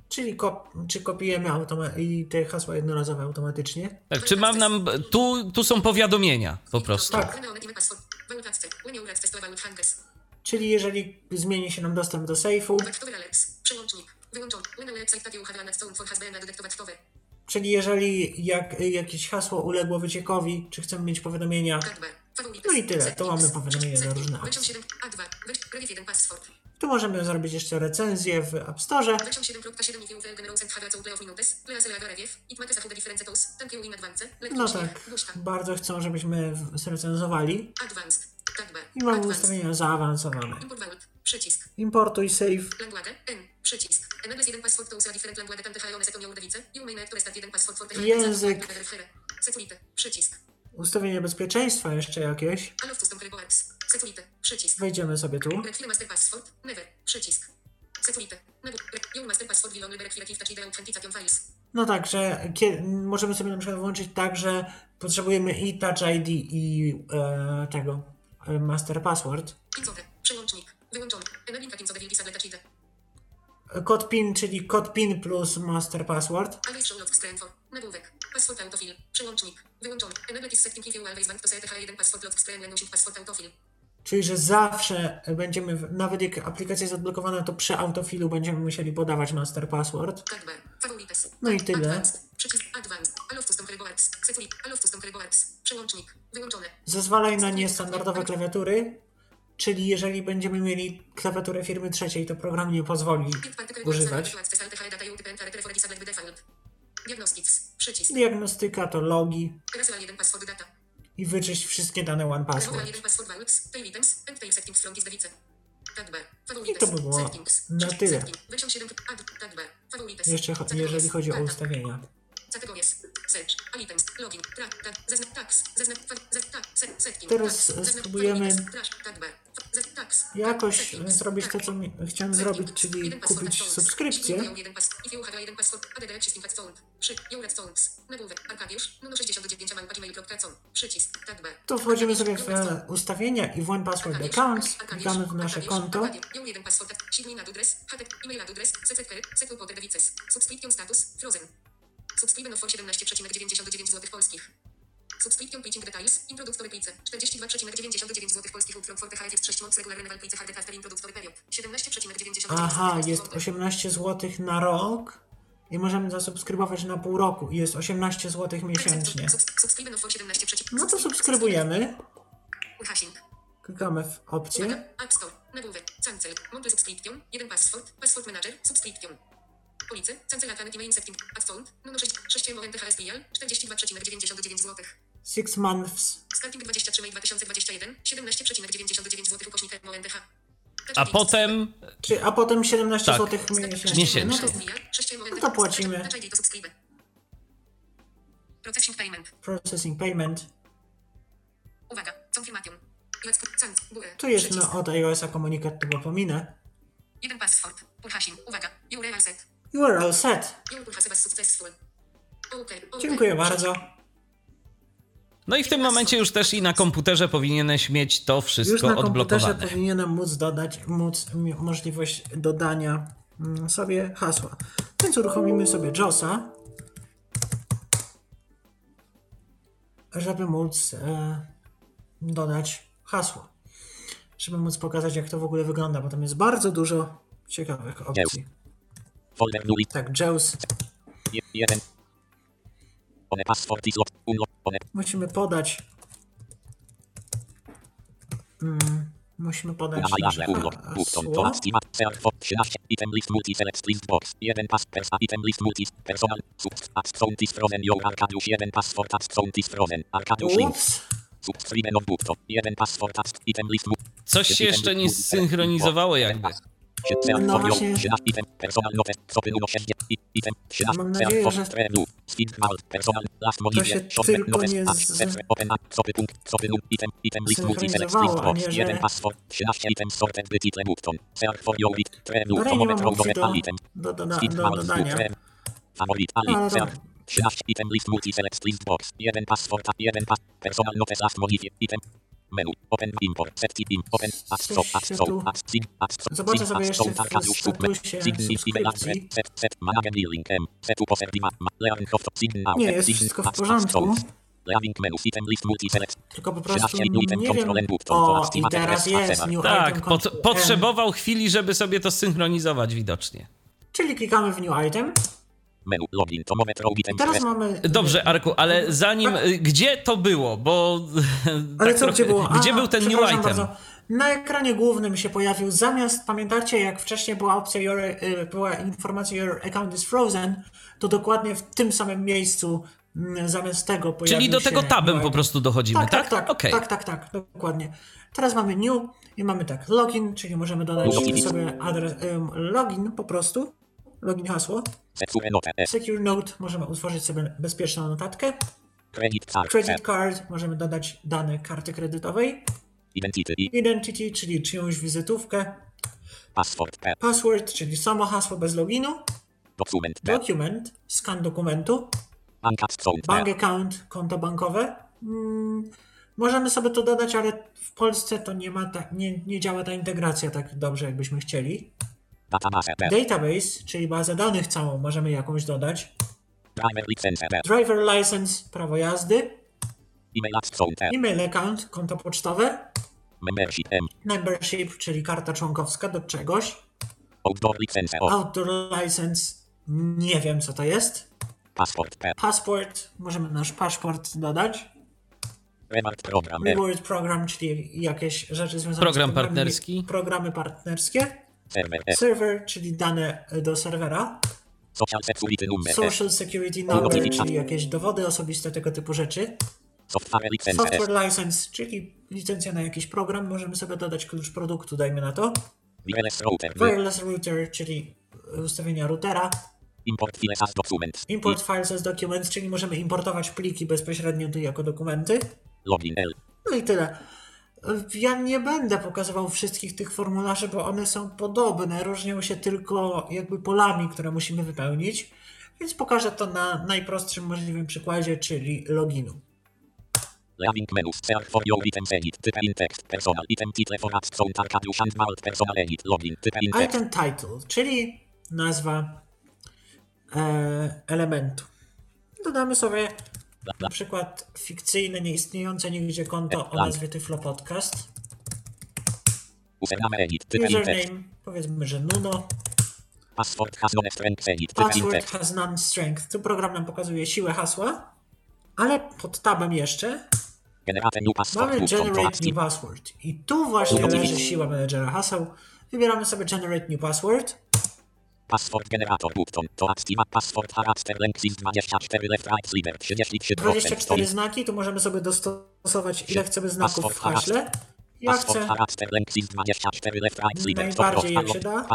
Czyli kop czy kopiujemy automa- i te hasła jednorazowe automatycznie. Tak, czy mam nam. Tu, tu są powiadomienia po prostu. Tak. Czyli jeżeli zmieni się nam dostęp do sejfu, czyli jeżeli jak, jakieś hasło uległo wyciekowi, czy chcemy mieć powiadomienia. No i tyle, to mamy powiadomienia na różne opcje. 7. A2. Weź- Review 1 password. tu możemy zrobić jeszcze recenzję w App Store. Version 7.7 if you fail the and have a play of minutes. Play as a review. It matters how the difference tools. Thank you in advance. Let No tak, bardzo chcą, żebyśmy zrecenzowali. Bar. I mamy ustawienia zaawansowane. Przycisk. Importuj save. Przycisk. Język. Ustawienie bezpieczeństwa jeszcze jakieś. Security. Przycisk. Wejdziemy sobie tu. Require master password. Never. Przycisk. Security. Never. Master password required if touch the authentication files. No tak, że kie- możemy sobie na przykład włączyć tak, że potrzebujemy i Touch ID i e, tego e, Master Password. Pincowe. Przełącznik. Wyłączony. Enabling pincowe will disable touch ID. Kod PIN, czyli kod PIN plus Master Password. Always show lock screen for. Nagłówek. Password autofill. Przełącznik. Wyłączony. Enable is setting if you always want to set h1 password lock when using password autofill. Czyli, że zawsze będziemy, nawet jak aplikacja jest odblokowana, to przy autofilu będziemy musieli podawać Master Password. Favorites. No i tyle. Zezwalaj na niestandardowe klawiatury, czyli jeżeli będziemy mieli klawiaturę firmy trzeciej, to program nie pozwoli używać. Diagnostyka to logi Rasual 1 password data. i wyczyść wszystkie dane One Password. 1 password values. Tail items. And tail settings from this device. Tab bar. Favorites. I to by było na tyle. Setting. Version 7. Add. Tab bar. Favorites. Jeszcze jeżeli chodzi o ustawienia. Categories. Teraz spróbujemy. Zaznacz. Tax. Jakoś zrobić to, tak. co mi, chciałem zrobić, czyli kupić subskrypcję. Jeśli jeden pas- If you have jeden password, add the existing phone. Przy. Your red phones. Nagłówek. Arkadiusz. Numer 69 małpa gmail.com. Przycisk. Tag bar. Tu wchodzimy sobie w e, ustawienia i w One Password Accounts, Arkadiusz, klikamy w nasze konto. Subscription status, Frozen. Subscribe for 17,99 zł polskich. Subscription pitching details, introductory plice, 42,99 zł polskich upfront for THF jest 6 moc regular renewal plice hard after introductory period, 17,99 Aha, jest zł. 18 zł na rok i możemy zasubskrybować na pół roku i jest 18 zł miesięcznie. No for 17, No to subskrybujemy, klikamy w opcję. App Store, nagłówek, cancel, monty subscription, jeden password, password manager, subscription. Policy, cancel account email setting, ad phone, numer 6, 6 MONTHSPL, 42,99 zł. 6 months. Starting 23 maj 2021, 17,99 zł ukośnik MONTH. A potem Czy, a potem 17 Tak. zł miesięcznie. Miesięcznie. No to No to płacimy. Processing payment. processing payment. Uwaga, confirmation. Let's put cent, górę. Tu jest no, od iOS-a komunikat, tego pominę. Jeden password. Pull hashing. Uwaga. URL set. Set. Was successful. Okay, okay. Dziękuję bardzo. No i w tym momencie już też i na komputerze powinieneś mieć to Już wszystko na komputerze odblokowane. powinienem móc dodać, móc możliwość dodania mm, sobie hasła. Więc uruchomimy sobie JOSa, żeby móc e, dodać hasło. Żeby móc pokazać, jak to w ogóle wygląda, bo tam jest bardzo dużo ciekawych opcji. Folder Nuli. Tak, JAWS. Je- Jeden. One password is. One. Musimy podać. Mm, musimy podać. To hasło. activa. Search for 13. Item list multi select list box. Jeden pass persa. Item list multi. Personal. Subs. Account is frozen. Your Arkadiusz. Jeden password. Account is frozen. Arkadiusz link. Ups. Subscribe no button. Jeden password. Item list. Coś się jeszcze nie zsynchronizowało jakby. No właśnie. Item, personal note, stopy numer 6, item, Mam nadzieję, że to się tylko nie Synchronizowało, a nie, że- jeden password, 13 item, sorted, by title, button, search for your bit, trenu, Ale nie mam do, do, do, skin do dodania. favorit, Ale ali, dobra. search, 13 item, list, multi, select, list, box, jeden password, jeden pass, personal notes, last modify, item, menu, open, import, set, im, open, add, sim, add, stop, Zobaczę sobie jeszcze Arkadiusz, statusie sign, subskrypcji. set, set, managem link, m, set, uposerdi, ma, ma, learn, soft, sign, now, Nie, jest sign, wszystko w porządku. Leaving menu, item, list, multi, select, Tylko po prostu 13 item, nie wiem. control, and button, O, i teraz jest New Tak, Item pot, potrzebował chwili, żeby sobie to synchronizować widocznie. Czyli klikamy w New Item. Menu, login, tomometr, teraz mamy... Dobrze, Arku, ale zanim. y, Gdzie to było? Bo. Ale tak co, gdzie trochę- było? Gdzie A, był ten new item? Bardzo. Na ekranie głównym się pojawił zamiast, pamiętacie jak wcześniej była opcja, your, y, była informacja your account is frozen, to dokładnie w tym samym miejscu mm, zamiast tego pojawił Czyli do tego tabem po prostu dochodzimy, tak? Tak, tak, tak, Okej. tak, tak, tak, dokładnie. Teraz mamy new i mamy tak login, czyli możemy dodać Login. sobie adres, login po prostu, login hasło. secure note, możemy utworzyć sobie bezpieczną notatkę. credit card, Credit Card, możemy dodać dane karty kredytowej. identity, Identity, czyli czyjąś wizytówkę. password, Password, czyli samo hasło bez loginu. document, P, Document, skan dokumentu. bank account, Bank account, konto bankowe. Mm, możemy sobie to dodać, ale w Polsce to nie, ma ta, nie, nie działa ta integracja tak dobrze, jakbyśmy chcieli. Database, czyli bazę danych całą, możemy jakąś dodać. driver license, Driver license, prawo jazdy. email account, E-mail account, konto pocztowe. membership, Membership, czyli karta członkowska do czegoś. outdoor license, Outdoor license, nie wiem co to jest. passport, Passport, możemy nasz paszport dodać. reward program, Reward program, czyli jakieś rzeczy związane Program z partnerski. Programy partnerskie. Server, czyli dane do serwera. social security number, Social security number, czyli jakieś dowody osobiste, tego typu rzeczy. software license, Software license, czyli licencja na jakiś program. Możemy sobie dodać klucz produktu, dajmy na to. wireless router, Wireless router, czyli ustawienia routera. Import files as documents. Import files as documents, czyli możemy importować pliki bezpośrednio tu jako dokumenty. Login L. No i tyle. Ja nie będę pokazywał wszystkich tych formularzy, bo one są podobne, różnią się tylko jakby polami, które musimy wypełnić, więc pokażę to na najprostszym możliwym przykładzie, czyli loginu. Leaving menus. Search for your items edit. Type in text. Personal. Item title for and Malt. Personal edit. Login. Type in text. Item title, czyli nazwa e, elementu. Dodamy sobie na przykład fikcyjne, nieistniejące nigdzie konto o nazwie Tyflo Podcast. Username powiedzmy, że Nuno. Password has non strength edit. Password has none strength. Tu program nam pokazuje siłę hasła, ale pod tabem jeszcze Generate new password. mamy Generate. New Password. I tu właśnie leży siła menedżera haseł. Wybieramy sobie Generate New Password. Password generator button. To active. Password charakter length is 24 left right slider. 33%. 24 znaki, tu możemy sobie dostosować ile chcemy znaków w haśle. Ja chcę, charakter length is 24 left right slider. Najbardziej jak się da.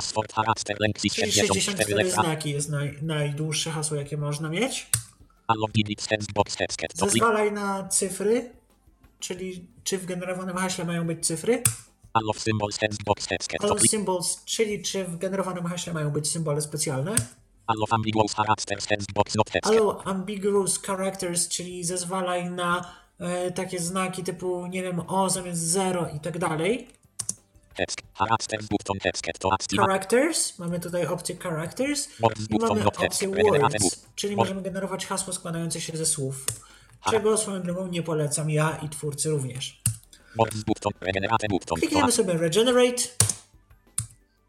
Czyli 64 64 left right. znaki jest naj, najdłuższe hasło jakie można mieć. Zezwalaj na cyfry, czyli czy w generowanym haśle mają być cyfry. Unlock symbols hands box Allow symbols, czyli czy w generowanym haśle mają być symbole specjalne. Unlock ambiguous characters hands box not. Allow ambiguous characters, czyli zezwalaj na e, takie znaki typu, nie wiem, o zamiast 0 i tak dalej. Characters mamy tutaj opcję characters i mamy opcję words, czyli możemy generować hasło składające się ze słów. Czego swoją drogą nie polecam ja i twórcy również. Klikniemy sobie regenerate.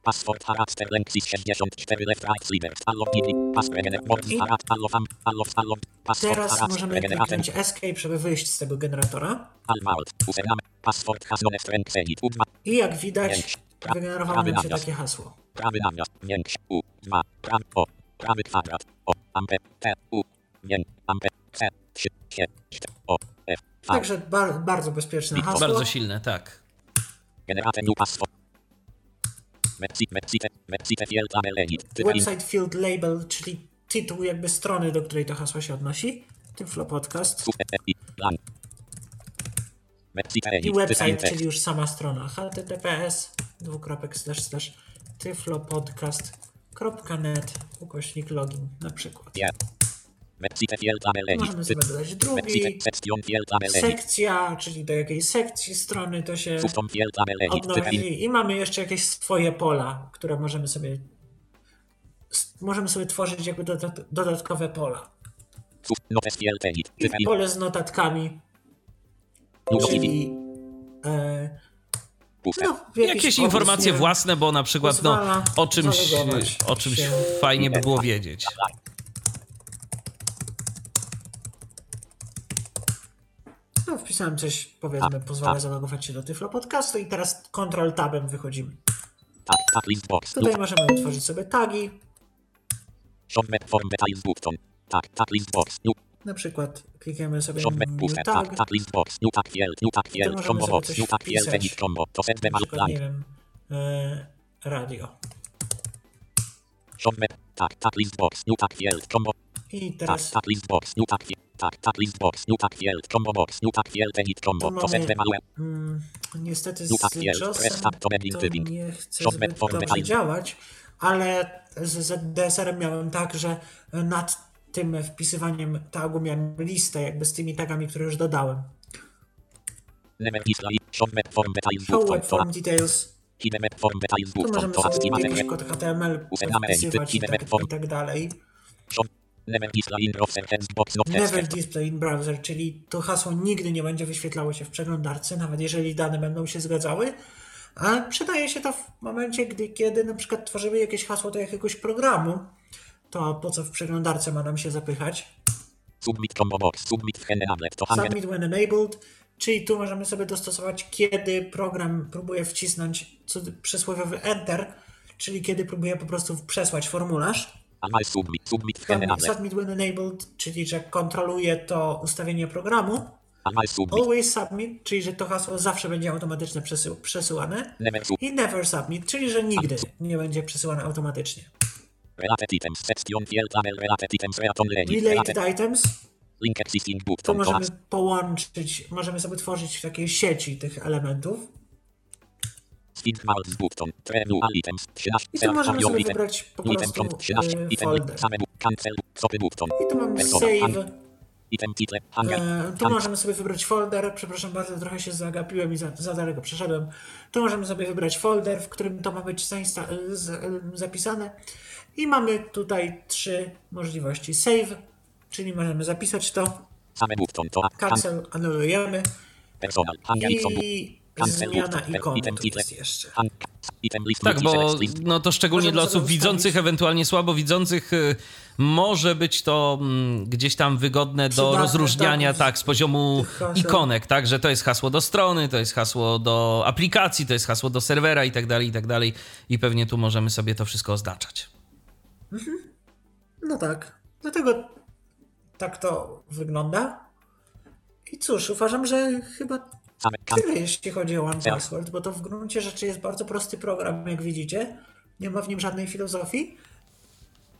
Password charakter length is 64 left right slider. Unlock digit. Pass regenerate. Words I- charakter. Unlock am. Unlock. Unlock. Password Teraz możemy kliknąć escape, żeby wyjść z tego generatora. Almalt. Username. Password has non strength edit. U2. I jak widać, wygenerowało nam się takie hasło. Prawy nawias. Większy. U2. Prawy. O. Prawy kwadrat. O. Ampe. T. U. Mię. Ampe. C. 3. 7. 4. O. V. Także bar bardzo bezpieczne hasło. Bardzo silne, tak. Generate new password. Website field label, czyli tytuł jakby strony, do której to hasło się odnosi. Tyflo Podcast. I. Website, czyli już sama strona. https dwukropek slash slash tyflopodcast.net ukośnik login na przykład. Możemy sobie dodać drugi. Sekcja, czyli do jakiej sekcji strony to się odnosi. I mamy jeszcze jakieś swoje pola, które możemy sobie możemy sobie tworzyć jakby dodat- dodatkowe pola. I pole z notatkami, czyli e, no, Jakieś informacje własne, bo na przykład no, o czymś, o czymś fajnie by było wiedzieć. No, wpisałem coś, powiedzmy, pozwala tak. zalogować się do Tyflo Podcastu i teraz Ctrl Tabem wychodzimy. Tak. Tak. List box. Tutaj możemy utworzyć sobie tagi, Shop map form details button. Tak. Tak. List box. New. na przykład klikniemy sobie Shop map New puste. Tag, Tak. Tak. List box. New tag field. New tag field. Combo box. New tag field edit combo. To set przykład, plan. nie wiem, e, radio. Shop map. Tak. Tak. List box. New tag field. Combo. I Tak. teraz Tak. List box. New. Tak. Tak. List box. New tag field. Combo box. New tag field edit combo. To mamy- demal mm, niestety z New tag field. Press tab to to nie chce zbyt dobrze działać, ale z ZDSR-em miałem tak, że nad tym wpisywaniem tagu miałem listę jakby z tymi tagami, które już dodałem. Show web form details. Tu możemy sobie kod HTML wpisywać i tak, i tak dalej. Never display in browser box not Never display in browser, czyli to hasło nigdy nie będzie wyświetlało się w przeglądarce, nawet jeżeli dane będą się zgadzały. A przydaje się to w momencie, gdy, kiedy na przykład tworzymy jakieś hasło do jakiegoś programu, to po co w przeglądarce ma nam się zapychać? Submit combo box. Submit w enabled. To. Submit when enabled, czyli tu możemy sobie dostosować, kiedy program próbuje wcisnąć przysłowiowy enter, czyli kiedy próbuje po prostu przesłać formularz. Submit. Submit Submit, when enabled, czyli że kontroluje to ustawienie programu. Always submit. Always submit, czyli że to hasło zawsze będzie automatycznie przesył, przesyłane. Never. I never submit, czyli że nigdy nie będzie przesyłane automatycznie. Related items. Section field label related items. Reaton. Related items, link existing button. To możemy połączyć, możemy sobie tworzyć w takiej sieci tych elementów. I tu możemy sobie wybrać po prostu prompt 13. y, folder. I tu mamy save. E, Tu możemy sobie wybrać folder. Przepraszam bardzo, trochę się zagapiłem i za, za daleko przeszedłem. Tu możemy sobie wybrać folder, w którym to ma być zainsta- z, e, zapisane. I mamy tutaj trzy możliwości. Save, czyli możemy zapisać to. Cancel, anulujemy. I zmiana tu title. jest jeszcze. Tak, bo no to szczególnie dla osób widzących, ewentualnie słabowidzących, y, może być to mm, gdzieś tam wygodne do rozróżniania, tak, tak, z poziomu ikonek, tak, że to jest hasło do strony, to jest hasło do aplikacji, to jest hasło do serwera i tak dalej, i tak dalej. I pewnie tu możemy sobie to wszystko oznaczać. No tak. Dlatego tak to wygląda. I cóż, uważam, że chyba tyle, jeśli chodzi o One Password, bo to w gruncie rzeczy jest bardzo prosty program, jak widzicie. Nie ma w nim żadnej filozofii.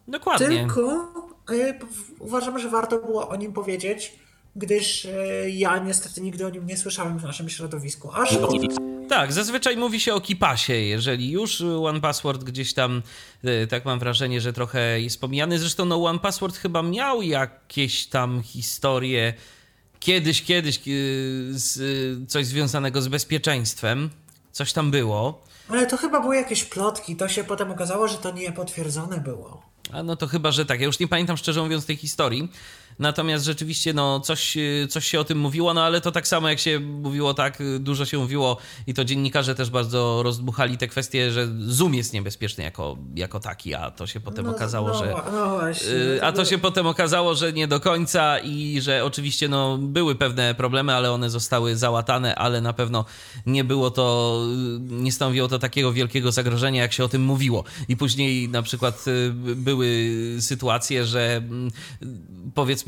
Dokładnie. Tylko e, p- uważam, że warto było o nim powiedzieć, gdyż e, ja niestety nigdy o nim nie słyszałem w naszym środowisku. A szkoda. Tak, zazwyczaj mówi się o kipasie, jeżeli już One Password gdzieś tam, y, tak mam wrażenie, że trochę jest pomijany. Zresztą no One Password chyba miał jakieś tam historie kiedyś, kiedyś y, z, coś związanego z bezpieczeństwem. Coś tam było. Ale to chyba były jakieś plotki. To się potem okazało, że to nie potwierdzone było. A no to chyba, że tak. Ja już nie pamiętam szczerze mówiąc tej historii. Natomiast rzeczywiście, no, coś, y, coś się o tym mówiło, no ale to tak samo jak się mówiło, tak, y, dużo się mówiło i to dziennikarze też bardzo rozdmuchali te kwestie, że Zoom jest niebezpieczny jako, jako taki, a to się potem No, okazało, no, że. No y, A to się potem okazało, że nie do końca i że oczywiście no, były pewne problemy, ale one zostały załatane, ale na pewno nie było to, nie stanowiło to takiego wielkiego zagrożenia, jak się o tym mówiło. I później na przykład były sytuacje, że mm,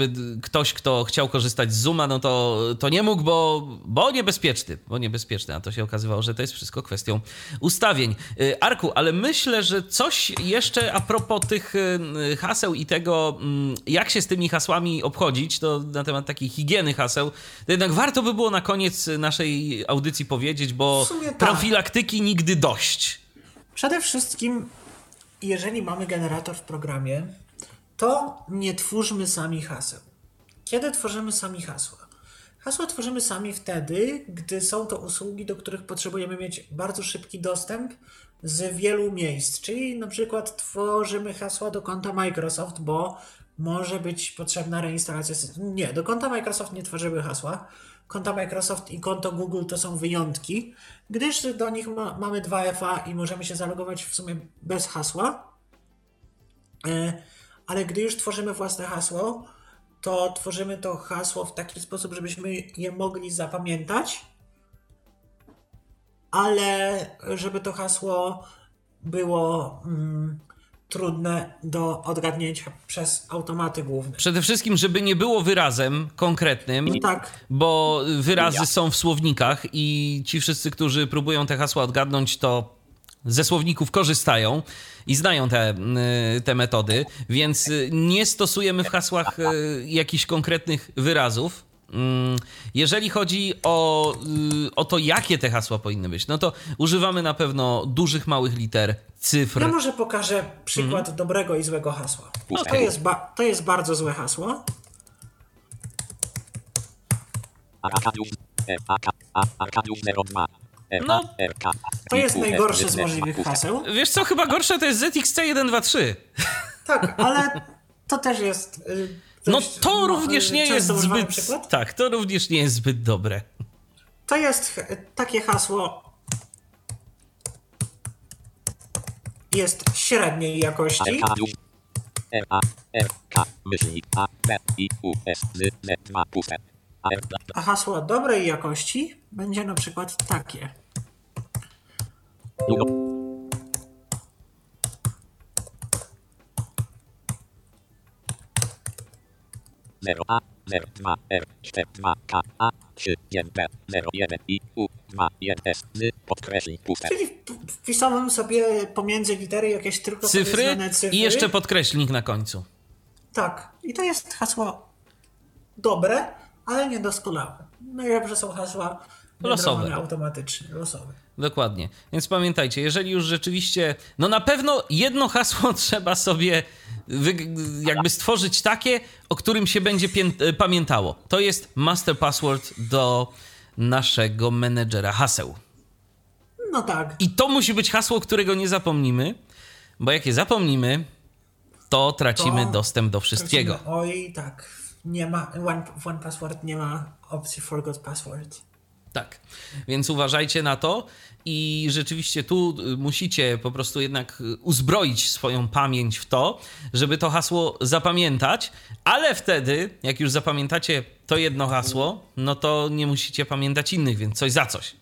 powiedzmy ktoś, kto chciał korzystać z Zooma, no to, to nie mógł, bo, bo niebezpieczny, bo niebezpieczny, a to się okazywało, że to jest wszystko kwestią ustawień. Y, Arku, ale myślę, że coś jeszcze a propos tych y, haseł i tego, mm, jak się z tymi hasłami obchodzić, to na temat takiej higieny haseł, to jednak warto by było na koniec naszej audycji powiedzieć, bo tak. profilaktyki nigdy dość. Przede wszystkim, jeżeli mamy generator w programie, to nie twórzmy sami haseł. Kiedy tworzymy sami hasła? Hasła tworzymy sami wtedy, gdy są to usługi, do których potrzebujemy mieć bardzo szybki dostęp z wielu miejsc. Czyli na przykład tworzymy hasła do konta Microsoft, bo może być potrzebna reinstalacja systemu. Nie, do konta Microsoft nie tworzymy hasła. Konta Microsoft i konto Google to są wyjątki, gdyż do nich ma, mamy 2FA i możemy się zalogować w sumie bez hasła. E, Ale gdy już tworzymy własne hasło, to tworzymy to hasło w taki sposób, żebyśmy je mogli zapamiętać, ale żeby to hasło było mm, trudne do odgadnięcia przez automaty główne. Przede wszystkim, żeby nie było wyrazem konkretnym, No tak, bo wyrazy są w słownikach i ci wszyscy, którzy próbują te hasła odgadnąć, to ze słowników korzystają i znają te, y, te metody, więc y, nie stosujemy w hasłach y, jakichś konkretnych wyrazów. Mm, Jeżeli chodzi o, o to, jakie te hasła powinny być, no to używamy na pewno dużych, małych liter, cyfr. ja może pokażę przykład dobrego i złego hasła. No, to, jest ba- to jest bardzo złe hasło. Arkadiusz. E. Arkadiusz 02. No. To jest najgorsze z możliwych haseł. Wiesz co, chyba gorsze to jest ZXC123. Tak, ale to też jest. y, No to również nie jest zbyt... Przykład. Tak, to również nie jest zbyt dobre. To jest takie hasło. Jest średniej jakości. A. R. K. Myślnik. A. B. I. U. S. Z. Z. 2. Puste. A. R. A hasło dobrej jakości będzie na przykład takie. Zero A, zero dwa R, cztery dwa K A, trzy jeden B, zero jeden I U, 2, 1, S, Z, podkreśl, puste. Czyli p- wpisałem sobie pomiędzy litery jakieś tylko Cyfry cyfry. i jeszcze podkreślnik na końcu. Tak. I to jest hasło dobre, ale niedoskonałe. Najlepsze są hasła Losowe. automatycznie, losowe. Dokładnie. Więc pamiętajcie, jeżeli już rzeczywiście, no na pewno jedno hasło trzeba sobie jakby stworzyć takie, o którym się będzie pię- pamiętało. To jest master password do naszego menedżera haseł. No tak. I to musi być hasło, którego nie zapomnimy, bo jak je zapomnimy, to tracimy To dostęp do wszystkiego. Tracimy- Oj, tak. Nie ma, one, One Password nie ma opcji Forgot Password. Tak, więc uważajcie na to i rzeczywiście tu y, musicie po prostu jednak y, uzbroić swoją pamięć w to, żeby to hasło zapamiętać, ale wtedy, jak już zapamiętacie to jedno hasło, no to nie musicie pamiętać innych, więc coś za coś.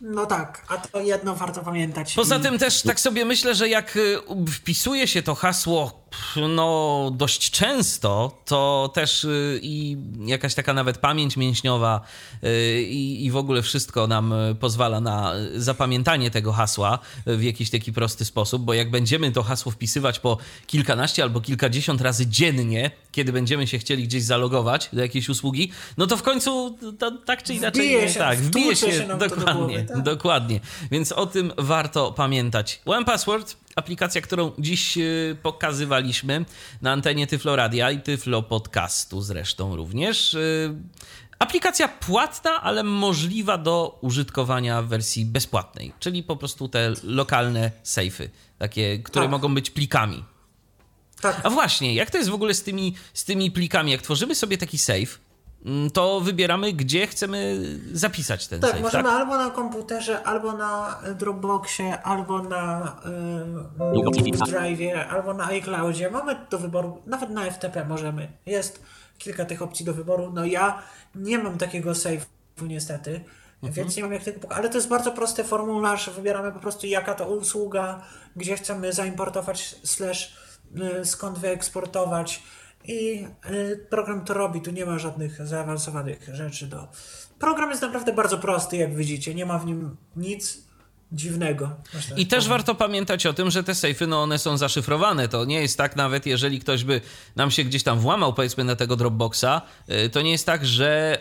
No tak, a to jedno warto pamiętać. Poza tym też tak sobie myślę, że jak y, wpisuje się to hasło no dość często, to też y, i jakaś taka nawet pamięć mięśniowa y, i, i w ogóle wszystko nam y, pozwala na zapamiętanie tego hasła w jakiś taki prosty sposób, bo jak będziemy to hasło wpisywać po kilkanaście albo kilkadziesiąt razy dziennie, kiedy będziemy się chcieli gdzieś zalogować do jakiejś usługi, no to w końcu to, tak czy inaczej Wbije się, tak, wbije się, się dokładnie, głowy, tak? Dokładnie. Więc o tym warto pamiętać. One Password, aplikacja, którą dziś y, pokazywaliśmy na antenie Tyflo Radia i Tyflo Podcastu zresztą również. Y, Aplikacja płatna, ale możliwa do użytkowania w wersji bezpłatnej, czyli po prostu te lokalne sejfy, takie, które Tak. mogą być plikami. Tak, A właśnie, jak to jest w ogóle z tymi, z tymi plikami? Jak tworzymy sobie taki save, mm, to wybieramy, gdzie chcemy zapisać ten tak, save, możemy tak? albo na komputerze, albo na Dropboxie, albo na y, Długopisy. Drive'ie, albo na iCloudzie. Mamy do wyboru, nawet na FTP możemy. Jest kilka tych opcji do wyboru. No ja nie mam takiego save'u niestety, Mhm. więc nie mam jak tego pokazać. Ale to jest bardzo prosty formularz. Wybieramy po prostu jaka to usługa, gdzie chcemy zaimportować, slash y, skąd wyeksportować. I y, program to robi, tu nie ma żadnych zaawansowanych rzeczy do. Program jest naprawdę bardzo prosty, jak widzicie. Nie ma w nim nic dziwnego. tak I też powiem. warto pamiętać o tym, że te sejfy, no one są zaszyfrowane. To nie jest tak, nawet jeżeli ktoś by nam się gdzieś tam włamał, powiedzmy, na tego Dropboxa, y, to nie jest tak, że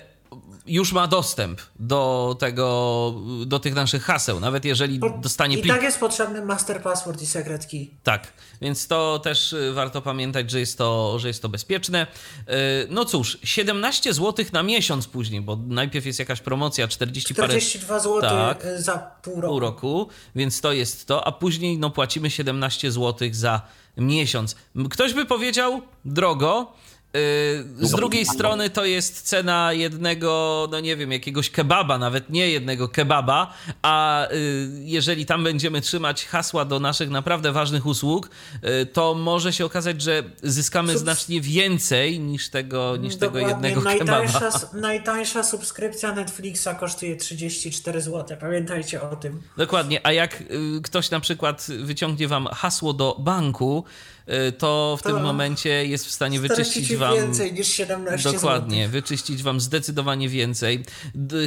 już ma dostęp do tego, do tych naszych haseł, nawet jeżeli dostanie I plik. tak jest potrzebny master password i secret key. Tak, więc to też y, warto pamiętać, że jest to, że jest to bezpieczne. Y, No cóż, 17 zł na miesiąc później, bo najpierw jest jakaś promocja 40 parę 42 zł Tak. za pół roku. pół roku, więc to jest to, a później no płacimy 17 zł za miesiąc. Ktoś by powiedział drogo. Yy, z drugiej strony to jest cena jednego, no nie wiem, jakiegoś kebaba, nawet nie jednego kebaba, a yy, jeżeli tam będziemy trzymać hasła do naszych naprawdę ważnych usług, yy, to może się okazać, że zyskamy Subs- znacznie więcej niż tego, niż tego jednego najtańsza, kebaba. najtańsza subskrypcja Netflixa kosztuje 34 zł. Pamiętajcie o tym. Dokładnie, a jak y, ktoś na przykład wyciągnie wam hasło do banku, y, to w To tym momencie jest w stanie wyczyścić wam. więcej niż 17 Dokładnie, zł. wyczyścić wam zdecydowanie więcej.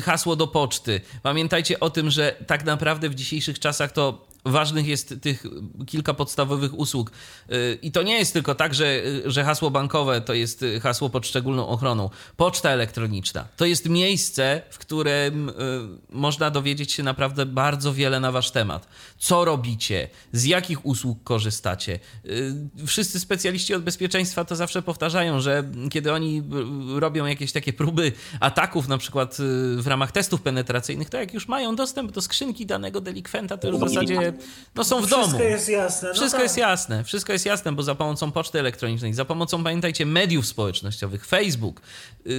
Hasło do poczty. Pamiętajcie o tym, że tak naprawdę w dzisiejszych czasach to ważnych jest tych kilka podstawowych usług. Y, I to nie jest tylko tak, że, że hasło bankowe to jest y, hasło pod szczególną ochroną. Poczta elektroniczna to jest miejsce, w którym y, można dowiedzieć się naprawdę bardzo wiele na wasz temat. Co robicie, z jakich usług korzystacie. Y, Wszyscy specjaliści od bezpieczeństwa to zawsze powtarzają, że kiedy oni y, robią jakieś takie próby ataków, na przykład y, w ramach testów penetracyjnych, to jak już mają dostęp do skrzynki danego delikwenta, to już w zasadzie no, są w Wszystko domu. jest jasne. No Wszystko tak. jest jasne, wszystko jest jasne, bo za pomocą poczty elektronicznej, za pomocą, pamiętajcie, mediów społecznościowych, Facebook. Yy,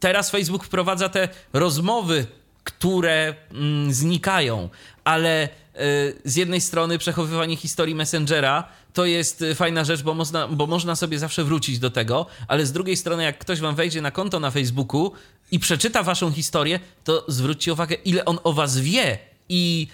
Teraz Facebook wprowadza te rozmowy, które mm, znikają, ale yy, z jednej strony przechowywanie historii Messengera to jest y, fajna rzecz, bo można, bo można sobie zawsze wrócić do tego, ale z drugiej strony, jak ktoś wam wejdzie na konto na Facebooku i przeczyta waszą historię, to zwróćcie uwagę, ile on o was wie i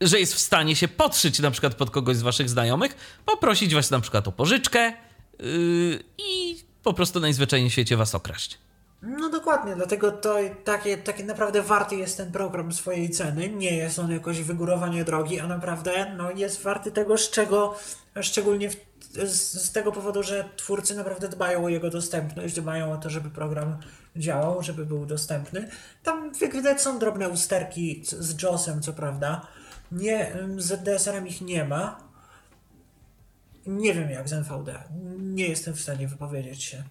że jest w stanie się podszyć na przykład pod kogoś z waszych znajomych, poprosić was na przykład o pożyczkę yy, i po prostu najzwyczajniej w świecie was okraść. No dokładnie, dlatego to takie, takie naprawdę warty jest ten program swojej ceny. Nie jest on jakoś wygórowanie drogi, a naprawdę no, jest warty tego, z czego szczególnie w, z, z tego powodu, że twórcy naprawdę dbają o jego dostępność, dbają o to, żeby program działał, żeby był dostępny. Tam jak widać są drobne usterki z, z JOS-em, co prawda. Nie, z DSR-em ich nie ma. Nie wiem jak z NVD. Nie jestem w stanie wypowiedzieć się.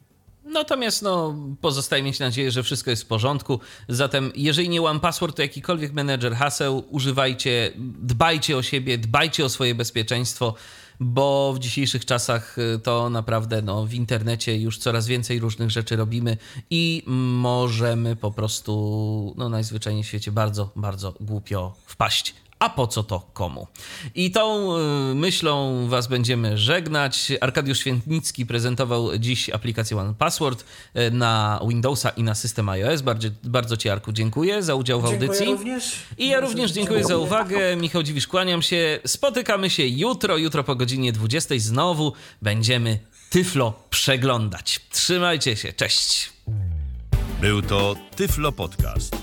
Natomiast no, pozostaje mieć nadzieję, że wszystko jest w porządku. Zatem, jeżeli nie One Password, to jakikolwiek menedżer haseł, używajcie, dbajcie o siebie, dbajcie o swoje bezpieczeństwo, bo w dzisiejszych czasach y, to naprawdę no, w internecie już coraz więcej różnych rzeczy robimy i możemy po prostu no, najzwyczajniej w świecie bardzo, bardzo głupio wpaść. A po co to komu? I tą y, myślą Was będziemy żegnać. Arkadiusz Świętnicki prezentował dziś aplikację One Password y, na Windowsa i na system iOS. Bardzo, bardzo Ci, Arku, dziękuję za udział w Dziękuję audycji. również. I ja również dziękuję za uwagę. Michał Dziwisz, kłaniam się. Spotykamy się jutro. Jutro po godzinie 20 znowu będziemy Tyflo przeglądać. Trzymajcie się. Cześć. Był to Tyflo Podcast.